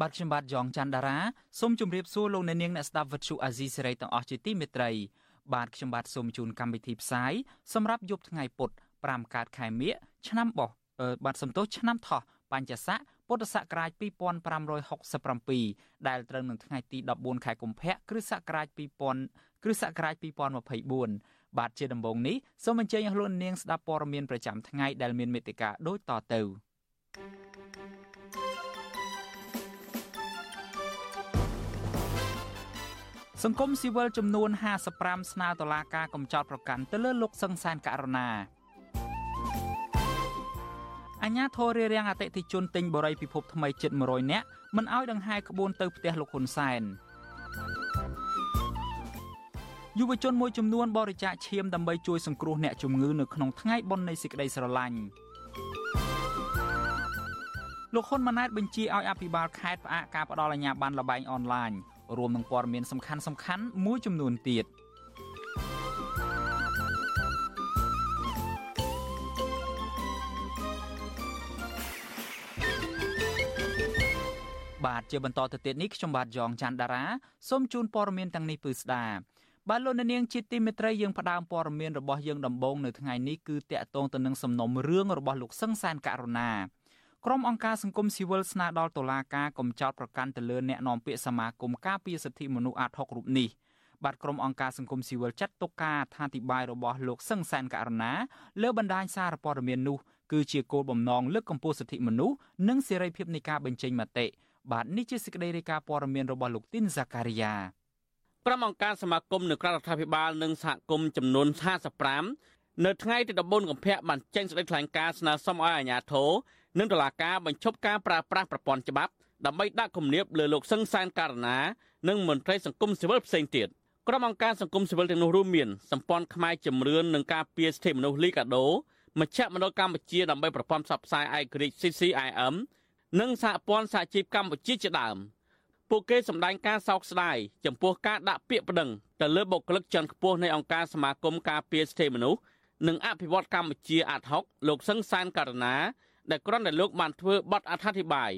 បាទខ្ញុំបាទយ៉ងច័ន្ទដារាសូមជម្រាបសួរលោកអ្នកនាងអ្នកស្ដាប់វិទ្យុអាស៊ីសេរីទាំងអស់ជាទីមេត្រីបាទខ្ញុំបាទសូមជូនកម្មវិធីផ្សាយសម្រាប់យប់ថ្ងៃពុធ5កើតខែមិញឆ្នាំបោះបាទសំទោសឆ្នាំថោះបញ្ញស័កពុទ្ធសករាជ2567ដែលត្រូវនឹងថ្ងៃទី14ខែកុម្ភៈគ្រិស្តសករាជ2000គ្រិស្តសករាជ2024បាទជាដំបូងនេះសូមអញ្ជើញអស់លោកនាងស្ដាប់ព័ត៌មានប្រចាំថ្ងៃដែលមានមេត្តាដូចតទៅ។ សង្គមស៊ីវិលចំនួន55ស្នើតុលាការកំចោតប្រកាន់ទៅលើលោកសង្សានករណាអញ្ញាធររារាំងអតិថិជនទិញបរិយពិភពថ្មីជិត100នាក់មិនឲ្យដង្ហែក្បួនទៅផ្ទះលោកហ៊ុនសែនយុវជនមួយចំនួនបរិច្ចាគឈាមដើម្បីជួយសង្គ្រោះអ្នកជំងឺនៅក្នុងថ្ងៃបុណ្យនៃសេចក្តីស្រឡាញ់លោកហ៊ុនម៉ាណែតបញ្ជាឲ្យអភិបាលខេត្តផ្អាកការផ្ដល់អាជ្ញាប័ណ្ណលបែងអនឡាញ រួមនឹងព័ត៌មានសំខាន់សំខាន់មួយចំនួនទៀតបាទជាបន្តទៅទៀតនេះខ្ញុំបាទយ៉ងច័ន្ទដារាសូមជូនព័ត៌មានទាំងនេះពឺស្ដាបាទលោកនាងជាទីមេត្រីយើងផ្ដើមព័ត៌មានរបស់យើងដំបូងនៅថ្ងៃនេះគឺតាក់ទងទៅនឹងសំណុំរឿងរបស់លោកសឹងសានករណា ក្រុមអង្គការសង្គមស៊ីវិលស្នើដល់តុលាការកំចោតប្រកាន់ទៅលើអ្នកនាំពាក្យសមាគមការពារសិទ្ធិមនុស្សអាត6រូបនេះបាទក្រុមអង្គការសង្គមស៊ីវិលចាត់ទុកការអធិប្បាយរបស់លោកសឹងសានករណាលើបណ្ដាញសារព័ត៌មាននោះគឺជាគោលបំណងលើកកម្ពស់សិទ្ធិមនុស្សនិងសេរីភាពនៃការបញ្ចេញមតិបាទនេះជាសេចក្តីរាយការណ៍ព័ត៌មានរបស់លោកទីនសាការីយ៉ាក្រុមអង្គការសមាគមនៅក្រៅរដ្ឋាភិបាលនិងសហគមន៍ចំនួន55 នៅថ្ងៃទី14កុម្ភៈបានចេញសេចក្តីថ្លែងការណ៍ស្នើសុំឲ្យអាជ្ញាធរនិងតុលាការបញ្ឈប់ការប្រើប្រាស់ប្រព័ន្ធច្បាប់ដើម្បីដាក់គំនាបលើលោកសឹងសានករណានិងមន្ត្រីសង្គមស៊ីវិលផ្សេងទៀតក្រុមអង្គការសង្គមស៊ីវិលទាំងនោះរួមមានសម្ព័ន្ធខ្មែរជំរឿននិងការពារសិទ្ធិមនុស្សលីកាដូមជ្ឈមណ្ឌលកម្ពុជាដើម្បីប្រព័ន្ធផ្សព្វផ្សាយឯករាជ្យ CCIM និងសហព័ន្ធសហជីពកម្ពុជាជាដើមពួកគេសម្ដែងការសោកស្ដាយចំពោះការដាក់ពាក្យប្តឹងទៅលើបុគ្គលិកជាន់ខ្ពស់នៃអង្គការសមាគមការពារសិទ្ធិមនុស្ស និងអភិវឌ្ឍកម្ពុជាអាត់ហុកលោកសឹងសានករណាដែលគ្រាន់តែលោកបានធ្វើបទអត្ថាធិប្បាយ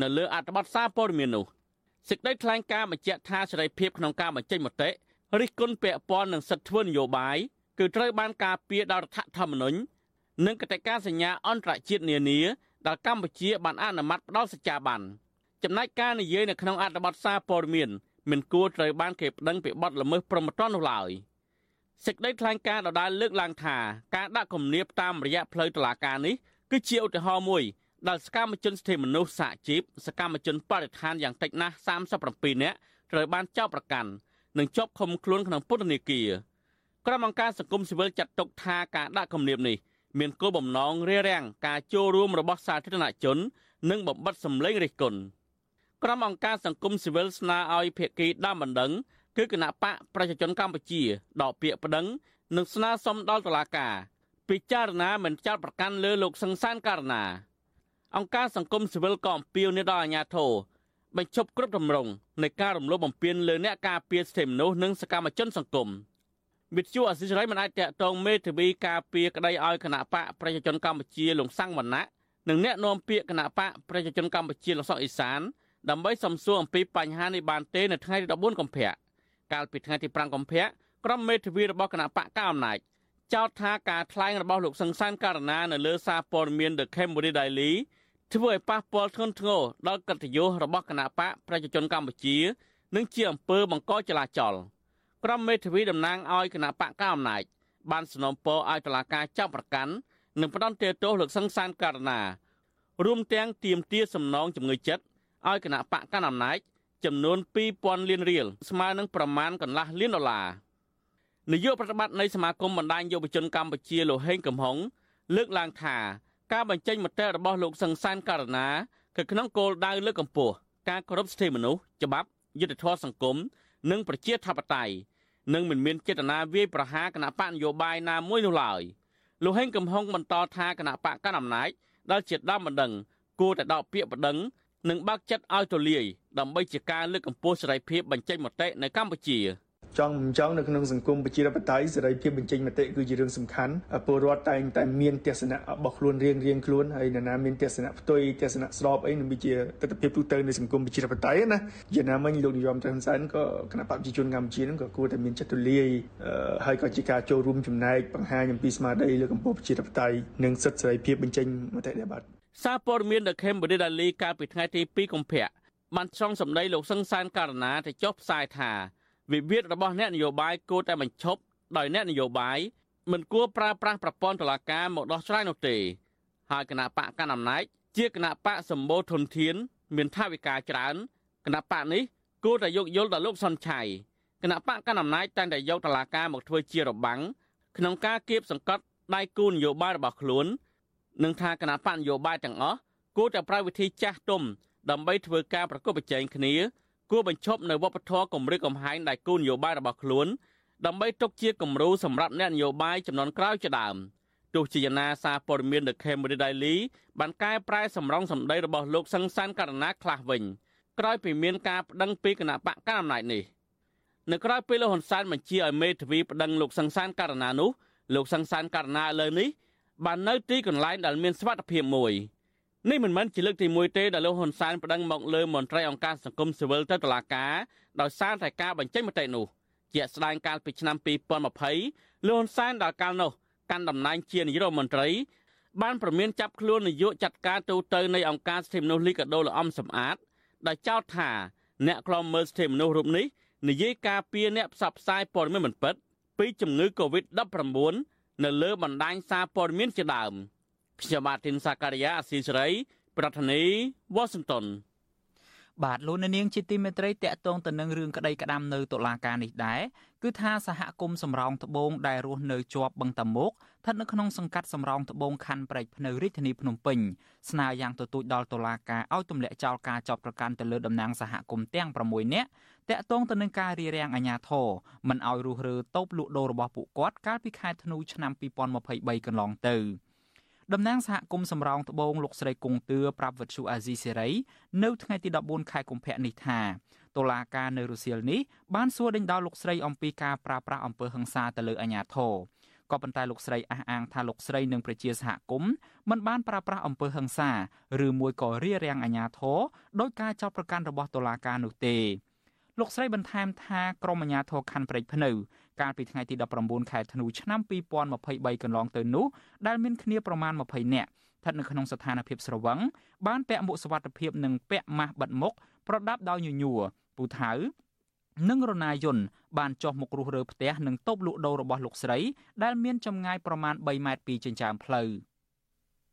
នៅលើអត្ថបទសារព័ត៌មាននោះសេចក្តីថ្លែងការណ៍បញ្ជាក់ថាសេរីភាពក្នុងការបញ្ចេញមតិរិះគន់ពាក់ព័ន្ធនឹងសិទ្ធិធ្វើនយោបាយគឺត្រូវបានការពារដោយរដ្ឋធម្មនុញ្ញនិងកតិកាសញ្ញាអន្តរជាតិនានាដែលកម្ពុជាបានអនុម័តផ្ដល់សច្ចាប័នចំណែកការនិយាយនៅក្នុងអត្ថបទសារព័ត៌មានមិនគួរត្រូវបានគេប្តឹងពីបទល្មើសព្រហ្មទណ្ឌនោះឡើយ សេចក្តីថ្លែងការណ៍ដដែលលើកឡើងថាការដាក់គំនាបតាមរយៈផ្លូវតុលាការនេះគឺជាឧទាហរណ៍មួយដែលសកម្មជនសិទ្ធិមនុស្សសហជីពសកម្មជនបរិស្ថានយ៉ាងតិចណាស់37នាក់ត្រូវបានចោទប្រកាន់និងជាប់ឃុំខ្លួនក្នុងពន្ធនាគារក្រុមអង្គការសង្គមស៊ីវិលចាត់ទុកថាការដាក់គំនាបនេះមានគោលបំណងរារាំងការចូលរួមរបស់សាធារណជន និងបំបិតសម្លេងរិះគន់ក្រុមអង្គការសង្គមស៊ីវិលស្នើឲ្យភាគីដើមបណ្ដឹង គឺគណៈបកប្រជាជនកម្ពុជាដកពាក្យប្តឹងនិងស្នើសុំដល់តុលាការពិចារណាមិនចោតប្រកាន់លើលោកសង្សានករណា អង្គការសង្គមស៊ីវិលក៏អំពាវនាវដល់អាជ្ញាធរបញ្ឈប់គ្រប់ទម្រង់នៃការរំលោភបំពានលើអ្នកការពារសិទ្ធិមនុស្សនិងសកម្មជនសង្គមវិទ្យុអសិរ័យមិនអាចតាក់ទងមេធាវីការពារក្តីឲ្យគណៈបកប្រជាជនកម្ពុជាលោកសាំងវណ្ណៈនិងអ្នកនាំពាក្យគណៈបកប្រជាជនកម្ពុជាលោកសុកអេសានដើម្បីសំសួរអំពីបញ្ហានេះបានទេនៅថ្ងៃទី14កុម្ភៈ កាលពីថ្ងៃទី5កុម្ភៈក្រុមមេធាវីរបស់គណៈបកកៅអំណាចចោទថាការថ្លែងរបស់លោកសង្សានករណានៅលើសារព័ត៌មាន The Cambodia Daily ធ្វើឲ្យប៉ះពាល់ធ្ងន់ធ្ងរដល់កិត្តិយសរបស់គណៈបកប្រជាជនកម្ពុជា និងជាអំពើបង្កចលាចលក្រុមមេធាវីតំណាងឲ្យគណៈបកកៅអំណាចបានสนំពរឲ្យតុលាការចាប់ប្រកាន់និងផ្ដន្ទាទោសលោកសង្សានករណារួមទាំងទាមទារសំណងជំងឺចិត្តឲ្យគណៈបកកណ្ដាលអំណាច ចំនួន2000លានរៀលស្មើនឹងប្រមាណកន្លះលានដុល្លារនាយកប្រតិបត្តិនៃសមាគមបណ្ដាញយុវជនកម្ពុជាលោកហេងកំហុងលើកឡើងថាការបញ្ចេញមតិរបស់លោកសង្សានករណាគឺក្នុងគោលដៅលើកកម្ពស់ការគោរពសិទ្ធិមនុស្សច្បាប់យុត្តិធម៌សង្គមនិងប្រជាធិបតេយ្យនិងមិនមានចេតនាវាយប្រហារគណៈបកនយោបាយណាមួយនោះឡើយលោកហេងកំហុងបន្តថាគណៈបកកណ្ដាលអំណាចដែលជាដើមបណ្ដឹងគួរតែដកពាក្យបណ្ដឹង និងបើកចិត្តឲ្យទូលាយដើម្បីជាការលើកកម្ពស់សេរីភាពបញ្ចេញមតិនៅកម្ពុជាចង់មិនចង់នៅក្នុងសង្គមប្រជាធិបតេយ្យសេរីភាពបញ្ចេញមតិគឺជារឿងសំខាន់ពលរដ្ឋតែងតែមានទស្សនៈរបស់ខ្លួនរៀងរៀងខ្លួនហើយនរណាមានទស្សនៈផ្ទុយទស្សនៈស្របអីនឹងវាជាទស្សនវិជ្ជាទូទៅនៃសង្គមប្រជាធិបតេយ្យណាយ៉ាងណាមិញលោកនាយរដ្ឋមន្ត្រីហ៊ុនសែនក៏គណៈបព្វជិជនកម្ពុជានឹងក៏គួរតែមានចិត្តទូលាយហើយក៏ជាការចូលរួមចំណែកបង្ហាញអំពីស្មារតីលើកម្ពុជាប្រជាធិបតេយ្យនិងសិទ្ធិសេរីភាពបញ្ចេញមតិដែរបាទ សារព័ត៌មាន The Cambridge Daily កាលពីថ្ងៃទី2កុម្ភៈបានចង់សម្ដីលោកសឹងសានករណាទៅចុះផ្សាយថាវិវាទរបស់អ្នកនយោបាយគួរតែបញ្ឈប់ដោយអ្នកនយោបាយមិនគួរប្រើប្រាស់ប្រព័ន្ធតុលាការមកដោះស្រាយនោះទេហើយគណៈបកកណ្ដាលអំណាចជាគណៈបកសម្បូរធនធាន មានថាវិការច្រើនគណៈបកនេះគួរតែយកយល់ដល់លោកសុនឆៃគណៈបកកណ្ដាលអំណាចតែងតែយកតុលាការមកធ្វើជារបាំងក្នុងការគៀបសង្កត់ដៃគូនយោបាយរបស់ខ្លួន និងថាគណៈបកនយោបាយទាំងអស់គួរតែប្រើវិធីចាស់ទុំដើម្បីធ្វើការប្រកបប្រជែងគ្នាគួរបញ្ឈប់នៅវប្បធម៌គម្រិតកំហែងដែលគូនយោបាយរបស់ខ្លួនដើម្បីទុកជាគំរូសម្រាប់អ្នកនយោបាយចំនួនក្រោយជាដើមទោះជាយ៉ាងណាសារព័ត៌មាន The Cambodia Daily បានកែប្រែសម្រងសម្ដីរបស់លោកសឹងសានករណាខ្លះវិញក្រោយពីមានការប្តឹងពីគណៈបកកណ្ដាលអំណាចនេះនៅក្រៅពេលលោកហ៊ុនសែនបញ្ជាឲ្យមេធាវីប្តឹងលោកសឹងសានករណានោះលោកសឹងសានករណាលើនេះ បាននៅទីកន្លែងដែលមានសុវត្ថិភាពមួយនេះមិនមែនជាលើកទី1ទេដែលលោកហ៊ុនសែនប្តឹងមកលើមន្ត្រីអង្គការសង្គមស៊ីវិលទៅតុលាការដោយសារតែការបញ្ចេញមតិនោះជាស្ដែងកាលពីឆ្នាំ2020លោកហ៊ុនសែនដល់កាលនោះកាន់តំណែងជានាយករដ្ឋមន្ត្រីបានប្រមានចាប់ខ្លួននាយកចាត់ការទូតនៃអង្គការសិទ្ធិមនុស្សលីកាដូលអំសំអាតដែលចោទថាអ្នកខ្លំមើលសិទ្ធិមនុស្សរូបនេះនិយាយការពារអ្នកផ្សព្វផ្សាយព័ត៌មានមិនពិតពីជំងឺ Covid-19 នៅលើបណ្ដាញសារព័ត៌មានជាដើម។ខ្ញុំបាទធីនសាការីយ៉ាអស៊ីសេរី ប្រធានីវ៉ាស៊ីនតោនបាទលោកនាងជាទីមេត្រីតកតងទៅនឹងរឿងក្តីក្តាំនៅតុលាការនេះដែរ គឺថាសហគមន៍សំរោងត្បូងដែលរស់នៅជាប់បឹងតាមុកស្ថិតនៅក្នុងសង្កាត់សំរោងត្បូងខណ្ឌព្រែកភ្នៅរាជធានីភ្នំពេញស្នើយ៉ាងទទូចដល់តុលាការឲ្យទម្លាក់ចោលការចាប់ប្រកាន់ទៅលើតំណាងសហគមន៍ទាំង6នាក់តកតងទៅនឹងការរៀបរៀងអាញាធរមិនឲ្យរុះរើតូបលក់ដូររបស់ពួកគាត់កាលពីខែធ្នូឆ្នាំ2023កន្លងទៅ។ តំណាងសហគមន៍សំរោងត្បូងលោកស្រីគង់ទឿប្រាប់វិទ្យុអាស៊ីសេរីនៅថ្ងៃទី14ខែកុម្ភៈនេះថាតុលាការនៅរុស្ស៊ីលនេះបានសួរដេញដោលលោកស្រីអំពីការប្រាស្រ័យអំពើហិង្សាទៅលើអាញាធរក៏ប៉ុន្តែលោកស្រីអះអាងថាលោកស្រីនិងប្រជាសហគមន៍មិនបានប្រាស្រ័យអំពើហិង្សាឬមួយក៏រារាំងអាញាធរដោយការចោទប្រកាន់របស់តុលាការនោះទេលោកស្រីបន្ថែមថាក្រមអាជ្ញាធរខណ្ឌព្រែកភ្នៅ កាលពីថ្ងៃទី19ខែធ្នូឆ្នាំ2023កន្លងទៅនោះដែលមានគ្នាប្រមាណ20នាក់ស្ថិតនៅក្នុងស្ថានភាពស្រវឹងបានពាក់មួកសុវត្ថិភាពនិងពាក់ម៉ាស់បិទមុខប្រដាប់ដោយញញួរពូថៅនិងរណាយន្តបានចុះមុខរុះរើផ្ទះនិងតូបលក់ដូររបស់លោកស្រី ដែលមានចម្ងាយប្រមាណ3ម៉ែត្រពីចិញ្ចើមផ្លូវ។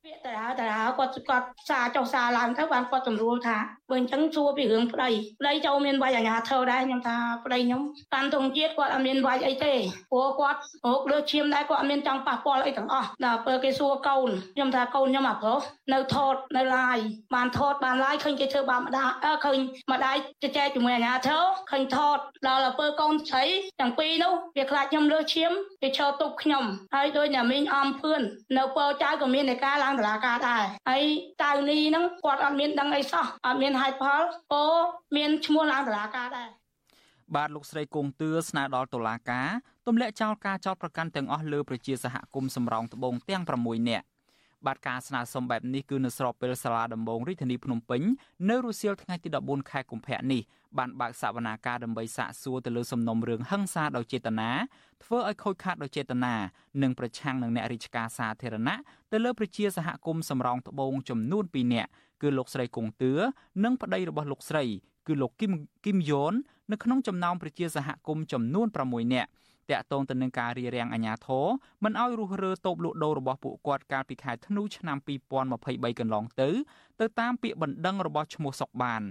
ពាក្យតារាតារាគាត់គាត់សារចុះសារឡើងទៅបានគាត់សម្រួលថាបើអញ្ចឹងសួរពីរឿងប្តីប្តីចូលមានវាយអាញាធរដែរខ្ញុំថាប្តីខ្ញុំតាមទងជាតិគាត់អត់មានវាយអីទេព្រោះគាត់រកលើឈាមដែរគាត់អត់មានចង់ប៉ះពាល់អីទាំងអស់ដល់ពេលគេសួរកូនខ្ញុំថាកូនខ្ញុំអាប្រុសនៅថតនៅឡាយបានថតបានឡាយឃើញគេធ្វើបាបម្ដាយអើឃើញម្ដាយជជែកជាមួយអាញាធរឃើញថតដល់ទៅពេលកូនស្រីទាំងពីរនោះវាខ្លាចខ្ញុំលើឈាមវាឈរទប់ខ្ញុំហើយដូចតែមីងអំភឿននៅពោចៅក៏មាននៃការឡើងតុលាការដែរហើយតៅនីហ្នឹងគាត់អត់មានដឹងអីសោះអត់មានហេតុផលអូមានឈ្មោះឡើងតុលាការដែរបាទលោកស្រីគង់ទឿស្នើដល់តុលាការទម្លាក់ចោលការចោទប្រកាន់ទាំងអស់លើប្រជាសហគមន៍សំរោងត្បូងទាំង6នាក់ បាទការស្នើសុំបែបនេះគឺនៅស្របពេលសាលាដំបងរាជធានីភ្នំពេញនៅរុស្ស៊ីលថ្ងៃទី14ខែកុម្ភៈនេះបានបើកសវនាការដើម្បីសាកសួរទៅលើសំណុំរឿងហិង្សាដោយចេតនាធ្វើឲ្យខូចខាតដោយចេតនានិងប្រឆាំងនឹងអ្នករាជការសាធារណៈទៅលើប្រជាសហគមន៍សំរោងត្បូងចំនួន2នាក់គឺលោកស្រីគង់ទឿនិងប្តីរបស់លោកស្រី គឺលោកគឹមគឹមយ៉ននៅក្នុងចំណោមប្រជាសហគមន៍ចំនួន6នាក់ តាក់ទងទៅនឹងការរៀបរៀងអាញាធរមិនឲ្យរុះរើតូបលក់ដូររបស់ពួកគាត់កាលពីខែធ្នូឆ្នាំ2023កន្លងទៅទៅតាមពាក្យបណ្ដឹងរបស់ឈ្មោះសុកបាន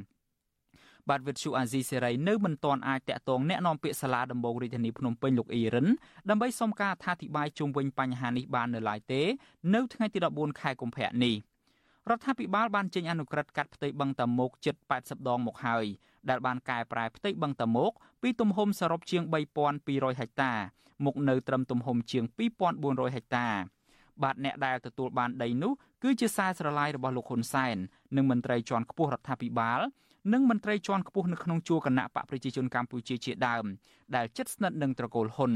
បាទវិទ្យុអាស៊ីសេរីនៅមិនទាន់អាចតាក់ទងแนะនាំពាក្យសាលាដំបងរាជធានីភ្នំពេញលោកអ៊ីរិនដើម្បីសុំការអធិប្បាយជុំវិញបញ្ហានេះបាននៅឡើយទេ នៅថ្ងៃទី14ខែកុម្ភៈនេះ រដ្ឋាភិបាលបានចេញអនុក្រឹត្យកាត់ផ្ទៃបឹងតាមុកជិត80ដងមកហើយ ដែលបានកែប្រែផ្ទៃបឹងតាមុកពីទំហំសរុបជាង3200ហិកតា មកនៅត្រឹមទំហំជាង2400ហិកតាបាទអ្នកដែលទទួលបានដីនោះគឺជាខ្សែស្រឡាយរបស់លោកហ៊ុនសែននិងមន្ត្រីជាន់ខ្ពស់រដ្ឋាភិបាលនិងមន្ត្រីជាន់ខ្ពស់នៅក្នុងជួរគណៈបកប្រជាជនកម្ពុជាជាដើមដែលជិតស្និទ្ធនឹងត្រកូលហ៊ុន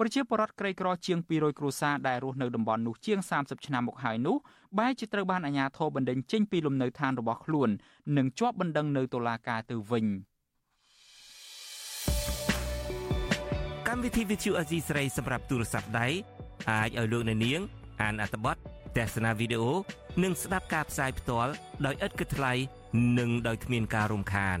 ប្រជាពលរដ្ឋក្រីក្រជាង200គ្រួសារដែលរស់នៅតំបន់នោះជាង30ឆ្នាំមកហើយនោះបែរជាត្រូវបានអាជ្ញាធរបណ្តេញចេញពីលំនៅឋានរបស់ខ្លួននិងជាប់បណ្តឹងនៅតុលាការទៅវិញកម្មវិធី Vithu Azizi ស្រីសម្រាប់ទូរស័ព្ទដៃអាចឲ្យលោកអ្នកនាង អានអត្ថបទទស្សនាវីដេអូនិងស្ដាប់ការផ្សាយផ្ទាល់ដោយឥតគិតថ្លៃនិងដោយគ្មានការរំខាន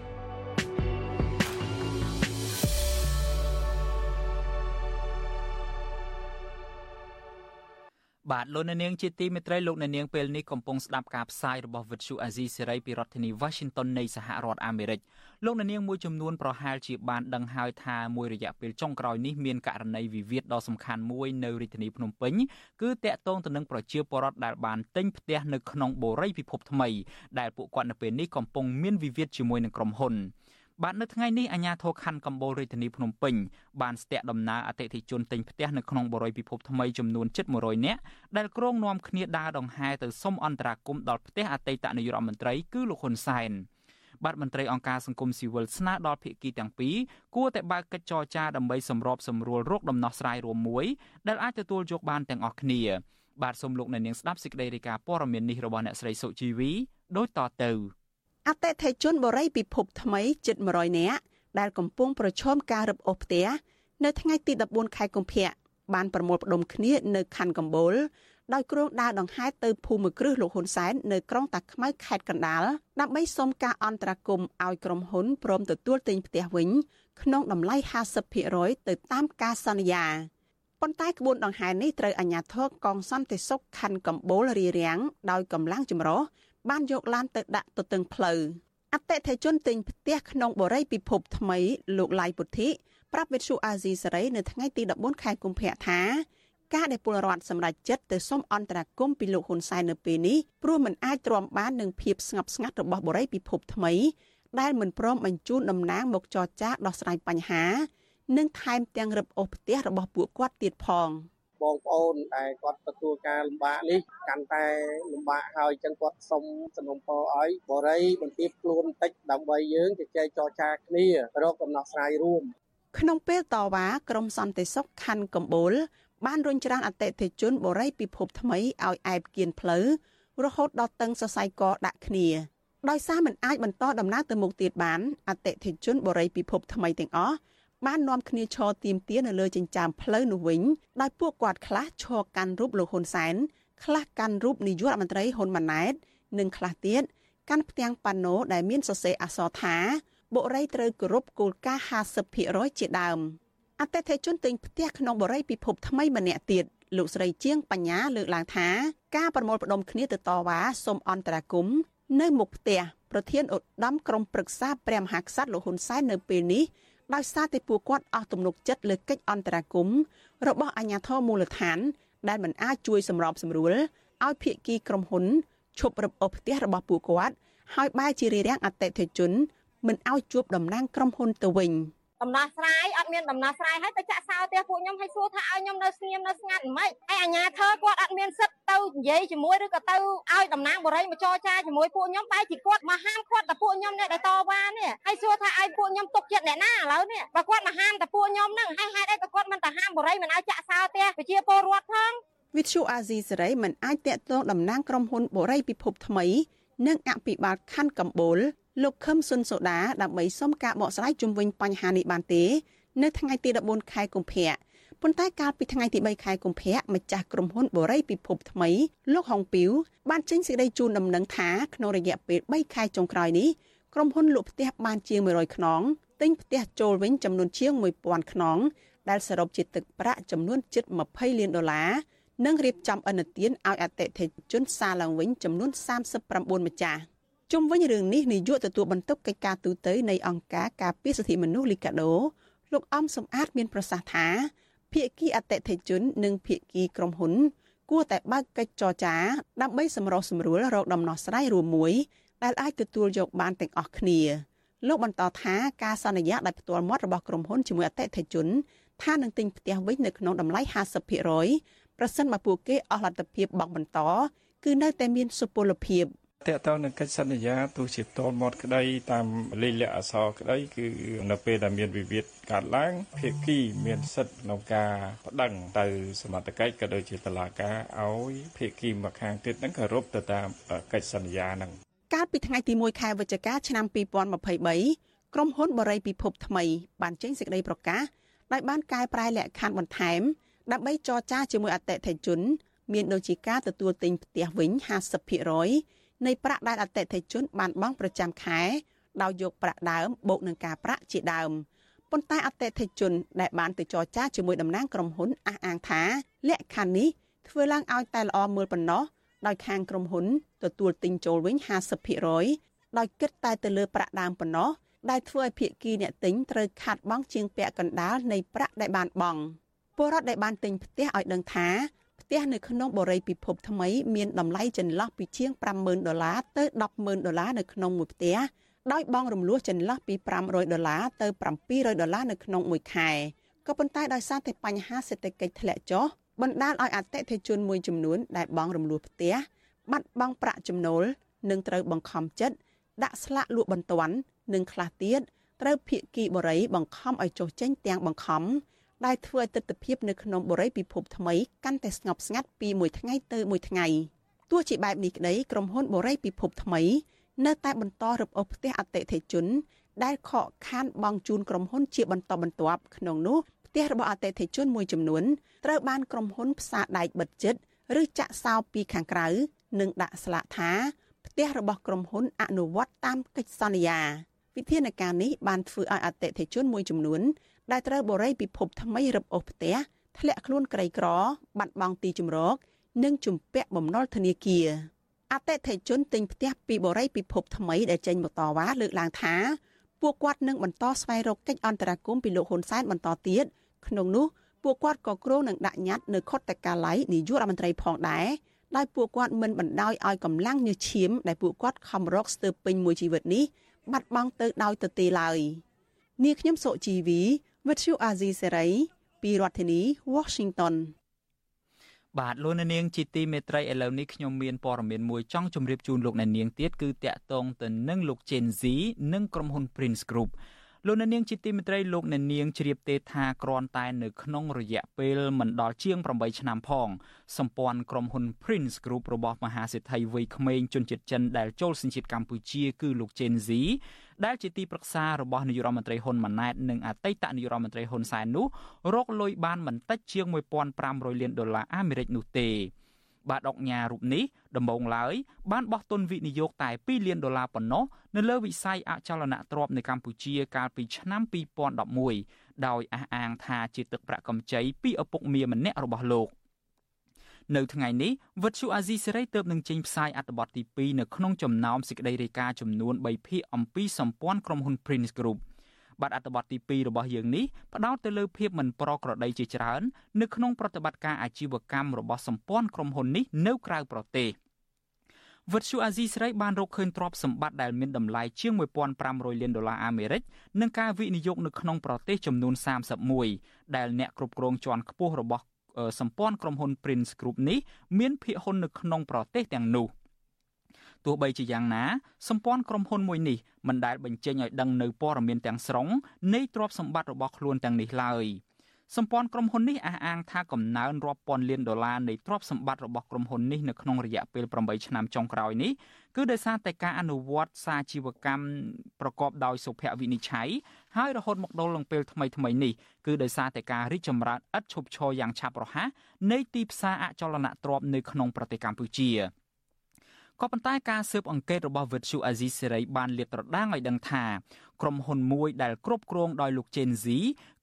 បាទលោកអ្នកនាងជាទីមេត្រីលោកអ្នកនាងពេលនេះកំពុងស្ដាប់ការផ្សាយរបស់វិទ្យុអាស៊ីសេរីពីរដ្ឋធានី Washington នៃសហរដ្ឋអាមេរិកលោកអ្នកនាងមួយចំនួនប្រហែលជាបានដឹងហើយថាមួយរយៈពេលចុងក្រោយនេះមានករណីវិវាទដ៏សំខាន់មួយនៅរាជធានីភ្នំពេញគឺតាក់ទងទៅនឹងប្រជាពលរដ្ឋដែលបានទិញផ្ទះនៅក្នុងបូរីពិភពថ្មីដែលពួកគាត់នៅពេលនេះកំពុងមានវិវាទជាមួយនឹងក្រុមហ៊ុន បាទនៅថ្ងៃនេះអាជ្ញាធរខណ្ឌកំពូលរាជធានីភ្នំពេញបានស្ទាក់ដំណើរអតិថិជនទិញផ្ទះនៅក្នុងបរិយាពិភពថ្មីចំនួនជិត100នាក់ដែលក្រុងនាំគ្នាដើរដង្ហែទៅសុំអន្តរាគមន៍ដល់ផ្ទះអតីតនាយករដ្ឋមន្ត្រីគឺលោកហ៊ុនសែនបាទមន្ត្រីអង្គការសង្គមស៊ីវិលស្នើដល់ភាគីទាំងពីរគួរតែបើកកិច្ចចរចាដើម្បីសម្របសម្រួលរោគដំណោះស្រាយរួមមួយដែលអាចទទួលយកបានទាំងអស់គ្នាបាទសូមលោកអ្នកនាងស្ដាប់សេចក្តីរាយការណ៍ព័ត៌មាននេះរបស់អ្នកស្រីសុជីវីដូចតទៅ អតិថិជនបរិយពិភពថ្មីជិត100នាក់ដែលកំពុងប្រឈមការរឹបអូសផ្ទះនៅថ្ងៃទី14ខែកុម្ភៈបានប្រមូលផ្ដុំគ្នានៅខណ្ឌកំពូលដោយគ្រងដើរដង្ហែទៅភូមិគ្រឹះលោកហ៊ុនសែននៅក្រុងតាខ្មៅខេត្តកណ្ដាលដើម្បីសុំការអន្តរាគមន៍ឲ្យក្រុមហ៊ុនព្រមទទួលទិញផ្ទះវិញ ក្នុងតម្លៃ50%ទៅតាមការសន្យាប៉ុន្តែក្បួនដង្ហែនេះត្រូវអាជ្ញាធរកងសន្តិសុខខណ្ឌកំពូលរារាំងដោយកម្លាំងចម្រុះ បានយកឡានទៅដាក់ទទឹងផ្លូវអតិថិជនទិញផ្ទះក្នុងបរិយាពិភពថ្មីលោកឡៃពុទ្ធិប្រាប់វិទ្យុអាស៊ីសេរីនៅថ្ងៃទី14ខែកុម្ភៈថាការដែលពលរដ្ឋសម្រេចចិត្តទៅសុំអន្តរាគមន៍ពីលោកហ៊ុនសែននៅពេលនេះព្រោះមិនអាចទ្រាំបាននឹងភាពស្ងប់ស្ងាត់របស់បរិយាពិភពថ្មីដែលមិនព្រមបញ្ជូនតំណាងមកចរចាដោះស្រាយបញ្ហា និងថែមទាំងរឹបអូសផ្ទះរបស់ពួកគាត់ទៀតផង។ បងប្អូនដែលគាត់ទទួលការលំបាកនេះកាន់តែលំបាកហើយចឹងគាត់សុំសំណុំពរឲ្យបរិយបន្ទាបខ្លួនបន្តិចដើម្បីយើងជជែកចរចាគ្នារកដំណោះស្រាយរួមក្នុងពេលតវ៉ាក្រមសន្តិសុខខណ្ឌកំពូលបានរុញច្រានអតិថិជនបរិយពិភពថ្មីឲ្យអែបគៀនផ្លូវរហូតដល់តឹងសរសៃកដាក់គ្នាដោយសារមិនអាចបន្តដំណើរទៅមុខទៀតបានអតិថិជនបរិយពិភពថ្មីទាំងអស់ បាននាំគ្នាឈរទៀមទានៅលើចិញ្ចើមផ្លូវនោះវិញដោយពួកគាត់ខ្លះឈរកាន់រូបលោកហ៊ុនសែនខ្លះកាន់រូបនាយករដ្ឋមន្ត្រីហ៊ុនម៉ាណែត និងខ្លះទៀតកាន់ផ្ទាំងប៉ាណូដែលមានសរសេរអក្សរថាបុរីត្រូវគោរពគោលការណ៍50%ជាដើមអតិថិជនទិញផ្ទះក្នុងបរិយាពិភពថ្មីម្នាក់ទៀតលោកស្រីជាងបញ្ញាលើកឡើងថាការប្រមូលផ្ដុំគ្នាទៅតវ៉ាសូមអន្តរាគមន៍នៅមុខផ្ទះប្រធានឧត្តមក្រុមប្រឹក្សាព្រះមហាក្សត្រលោកហ៊ុនសែននៅពេលនេះ ដោយសារតែពួកគាត់អស់ទំនុកចិត្តលើកិច្ចអន្តរាគមន៍របស់អាជ្ញាធរមូលដ្ឋាន ដែលមិនអាចជួយសម្របសម្រួលឲ្យភាគីក្រុមហ៊ុនឈប់រឹបអូសផ្ទះរបស់ពួកគាត់ ហើយបែរជារារាំងអតិថិជនមិនឲ្យជួបតំណាងក្រុមហ៊ុនទៅវិញ។ ដំណោះស្រាយអត់មានដំណោះស្រាយហើយទៅចាក់សោផ្ទះពួកខ្ញុំឲ្យសួរថាឲ្យខ្ញុំនៅស្ងៀមនៅស្ងាត់មិនហើយអាជ្ញាធរគាត់អត់មានសិទ្ធទៅនិយាយជាមួយឬក៏ទៅឲ្យតំណាងបរិយមកចរចាជាមួយពួកខ្ញុំបែរជាគាត់មកហាមគាត់តែពួកខ្ញុំនេះដែលតវ៉ានេះហើយសួរថាឲ្យពួកខ្ញុំទុកចិត្តអ្នកណាឥឡូវនេះបើគាត់មកហាមតែពួកខ្ញុំហ្នឹងហើយហេតុអីក៏គាត់មិនទៅហាមបរិយមិនឲ្យចាក់សោផ្ទះប្រជាពលរដ្ឋផងវិទ្យុអាស៊ីសេរីមិនអាចតាក់ទងតំណាងក្រុមហ៊ុនបរិយពិភពថ្មី និងអភិបាលខណ្ឌកម្ពូល លោកខឹមសុនសូដាដើម្បីសុំការបកស្រាយជុំវិញបញ្ហានេះបានទេ នៅថ្ងៃទី14ខែកុម្ភៈប៉ុន្តែកាលពីថ្ងៃទី3ខែកុម្ភៈម្ចាស់ក្រុមហ៊ុនបូរីពិភពថ្មីលោកហុងពីវបានចេញសេចក្តីជូនដំណឹងថាក្នុងរយៈពេល3ខែចុងក្រោយនេះក្រុមហ៊ុនលក់ផ្ទះបានជាង100ខ្នងទិញផ្ទះចូលវិញចំនួនជាង1000ខ្នងដែលសរុបជាទឹកប្រាក់ចំនួនជិត20លានដុល្លារនិងរៀបចំអនុទានឲ្យអតិថិជនសារឡើងវិញចំនួន39ម្ចាស់ ជុំវិញរឿងនេះនាយកទទួលបន្ទុកកិច្ចការទូតនៃអង្គការការពារសិទ្ធិមនុស្សលីកាដូលោកអំសំអាតមានប្រសាសន៍ថាភាគីអតិថិជន និងភាគីក្រុមហ៊ុន គួរតែបើកកិច្ចចរចា ដើម្បីសម្រុះសម្រួលរកដំណោះស្រាយរួមមួយដែលអាចទទួលយកបានទាំងអស់គ្នាលោកបន្តថាការសន្យាដោយផ្ទាល់មាត់របស់ក្រុមហ៊ុនជាមួយអតិថិជនថានឹងទិញផ្ទះវិញនៅក្នុងតម្លៃ50%ប្រសិនបើពួកគេអស់លទ្ធភាពបង់បន្ត គឺនៅតែមានសុពលភាព តើតើនឹងកិច្ចសន្យាទោះជាតលមាត់ក្តីតាមលេខលក្ខអក្សរក្តីគឺនៅពេលដែលមានវិវាទកើតឡើងភាគីមានសិទ្ធិក្នុងការប្តឹងទៅសមត្ថកិច្ចក៏ដូចជាតុលាការឲ្យភាគីម្ខាងទៀតនឹងគោរពទៅតាមកិច្ចសន្យាហ្នឹងកាលពីថ្ងៃទី1ខែវិច្ឆិកាឆ្នាំ2023ក្រុមហ៊ុនបរិយពិភពថ្មីបានចេញសេចក្តីប្រកាសដោយបានកែប្រែលក្ខខណ្ឌបន្ថែមដើម្បីចរចាជាមួយអតិថិជន មានដូចជាការទទួលទិញផ្ទះវិញ50% នៃប្រាក់ដែលអតិថិជនបានបង់ប្រចាំខែដោយយកប្រាក់ដើមបូកនឹងការប្រាក់ជាដើមប៉ុន្តែអតិថិជនដែលបានទៅចរចាជាមួយតំណាងក្រុមហ៊ុនអះអាងថាលក្ខខណ្ឌនេះធ្វើឡើងឲ្យតែល្អមើលប៉ុណ្ណោះដោយខាងក្រុមហ៊ុនទទួលទិញចូលវិញ50%ដោយគិតតែទៅលើប្រាក់ដើមប៉ុណ្ណោះដែលធ្វើឲ្យភាគីអ្នកទិញត្រូវខាត់បង់ជាងពាក់កណ្ដាលនៃប្រាក់ដែលបានបង់ពលរដ្ឋដែលបានទិញផ្ទះឲ្យដឹងថាផ្ទះនៅក្នុងបរិយាពិភពថ្មីមានតម្លៃចន្លោះពីជាង50,000ដុល្លារទៅ10,000ដុល្លារនៅក្នុងមួយផ្ទះដោយបង់រំលោះចន្លោះពី500ដុល្លារទៅ700ដុល្លារនៅក្នុងមួយខែក៏ប៉ុន្តែដោយសារតែបញ្ហាសេដ្ឋកិច្ចធ្លាក់ចុះបណ្ដាលឲ្យអតិថិជនមួយចំនួនដែលបង់រំលោះផ្ទះបាត់បង់ប្រាក់ចំណូលនិងត្រូវបង្ខំចិត្តដាក់ស្លាកលក់បន្ទាន់និងខ្លះទៀតត្រូវភៀកគីបរិយបង្ខំឲ្យចុះចេញទាំងបង្ខំ ដែលធ្វើឲ្យទស្សនវិជ្ជានៅក្នុងបរិយពិភពថ្មីកាន់តែស្ងប់ស្ងាត់ពីមួយថ្ងៃទៅមួយថ្ងៃទោះជាបែបនេះក្តីក្រុមហ៊ុនបរិយពិភពថ្មី នៅតែបន្តរឹបអូសផ្ទះអតិថិជន ដែលខកខានបង់ជូនក្រុមហ៊ុនជាបន្តបន្ទាប់ក្នុងនោះផ្ទះរបស់អតិថិជនមួយចំនួនត្រូវបានក្រុមហ៊ុនផ្សារដែកបិទជិតឬចាក់សោពីខាងក្រៅនិងដាក់ស្លាកថាផ្ទះរបស់ក្រុមហ៊ុនអនុវត្តតាមកិច្ចសន្យាវិធានការនេះបានធ្វើឲ្យអតិថិជនមួយចំនួន ដែលត្រូវបរិយពិភពថ្មីរឹបអូសផ្ទះធ្លាក់ខ្លួនក្រីក្រ បាត់បង់ទីជម្រក និងជំពាក់បំណុលធនាគារអតិថិជនទិញផ្ទះពីបរិយពិភពថ្មីដែលចេញមកតវ៉ាលើកឡើងថាពួកគាត់នឹងបន្តស្វែងរកកិច្ចអន្តរាគមន៍ពីលោកហ៊ុនសែនបន្តទៀតក្នុងនោះពួកគាត់ក៏គ្រោងនឹងដាក់ញត្តិនៅខុទ្ទកាល័យនាយករដ្ឋមន្ត្រីផងដែរដោយពួកគាត់មិនបណ្ដោយឲ្យកម្លាំងញើសឈាមដែលពួកគាត់ខំរកស្ទើរពេញមួយជីវិតនេះបាត់បង់ទៅដោយទទេឡើយនាងខ្ញុំសុជីវី វិទ្យុអាស៊ីសេរីពីរដ្ឋធានី Washington បាទលោកនាងជាទីមេត្រីឥឡូវនេះខ្ញុំមានព័ត៌មានមួយចង់ជម្រាបជូនលោកអ្នកនាងទៀតគឺតាក់ទងទៅនឹងលោក Gen Z និងក្រុមហ៊ុន Prince Group លោកអ្នកនាងជាទីមេត្រីលោកអ្នកនាងជ្រាបទេថាគ្រាន់តែនៅក្នុងរយៈពេលមិនដល់ជាង8ឆ្នាំផងសម្ព័ន្ធក្រុមហ៊ុន Prince Group របស់មហាសេដ្ឋីវ័យក្មេងជនជាតិចិនដែលចូលសញ្ជាតិកម្ពុជាគឺលោក Gen Z ដែលជាទីប្រឹក្សារបស់នាយករដ្ឋមន្ត្រីហ៊ុនម៉ាណែតនិងអតីតនាយករដ្ឋមន្ត្រីហ៊ុនសែននោះរកលុយបានមិនតិចជាង1500លានដុល្លារអាមេរិកនោះទេ បាទអុកញ៉ារូបនេះដំបូងឡើយបានបោះទុនវិនិយោគតែ2លានដុល្លារប៉ុណ្ណោះនៅលើវិស័យអចលនទ្រព្យនៅកម្ពុជាកាលពីឆ្នាំ2011ដោយអះអាងថាជាទឹកប្រាក់កម្ចីពីឪពុកមាម្នាក់របស់លោកនៅថ្ងៃនេះវិទ្យុអាស៊ីសេរីទើបនឹងចេញផ្សាយអត្ថបទទី2នៅក្នុងចំណោមសេចក្តីរាយការណ៍ចំនួន3ភាគអំពីសម្ព័ន្ធក្រុមហ៊ុន Prince Group បាទអត្ថបទទី2របស់យើងនេះផ្ដោតទៅលើភាពមិនប្រក្រតីជាច្រើននៅក្នុងប្រតិបត្តិការអាជីវកម្មរបស់សម្ព័ន្ធក្រុមហ៊ុននេះនៅក្រៅប្រទេសវិទ្យុអាស៊ីសេរីបានរកឃើញទ្រព្យសម្បត្តិដែលមានតម្លៃជាង1500លានដុល្លារអាមេរិកនិងការវិនិយោគនៅក្នុងប្រទេសចំនួន31ដែលអ្នកគ្រប់គ្រងជាន់ខ្ពស់របស់សម្ព័ន្ធក្រុមហ៊ុន Prince Group នេះមានភាគហ៊ុននៅក្នុងប្រទេសទាំងនោះ។ ទោះបីជាយ៉ាងណាសម្ព័ន្ធក្រុមហ៊ុនមួយនេះមិនដែលបញ្ចេញឲ្យដឹងនៅព័ត៌មានទាំងស្រុងនៃទ្រព្យសម្បត្តិរបស់ខ្លួនទាំងនេះឡើយសម្ព័ន្ធក្រុមហ៊ុននេះអះអាងថាកំណើនរាប់ពាន់លានដុល្លារនៃទ្រព្យសម្បត្តិរបស់ក្រុមហ៊ុននេះនៅក្នុងរយៈពេល8ឆ្នាំចុងក្រោយនេះគឺដោយសារតែការអនុវត្តសាជីវកម្មប្រកបដោយសុភវិនិច្ឆ័យហើយរហូតមកដល់នឹងពេលថ្មីថ្មីនេះគឺដោយសារតែការរីកចម្រើនឥតឈប់ឈរយ៉ាងឆាប់រហ័សនៃទីផ្សារអចលនទ្រព្យនៅក្នុងប្រទេសកម្ពុជា។ ក៏ប៉ុន្តែការស៊ើបអង្កេតរបស់វិទ្យុអាស៊ីសេរីបានលាតត្រដាងឲ្យដឹងថាក្រុមហ៊ុនមួយដែលគ្រប់គ្រងដោយលោក Chen Zi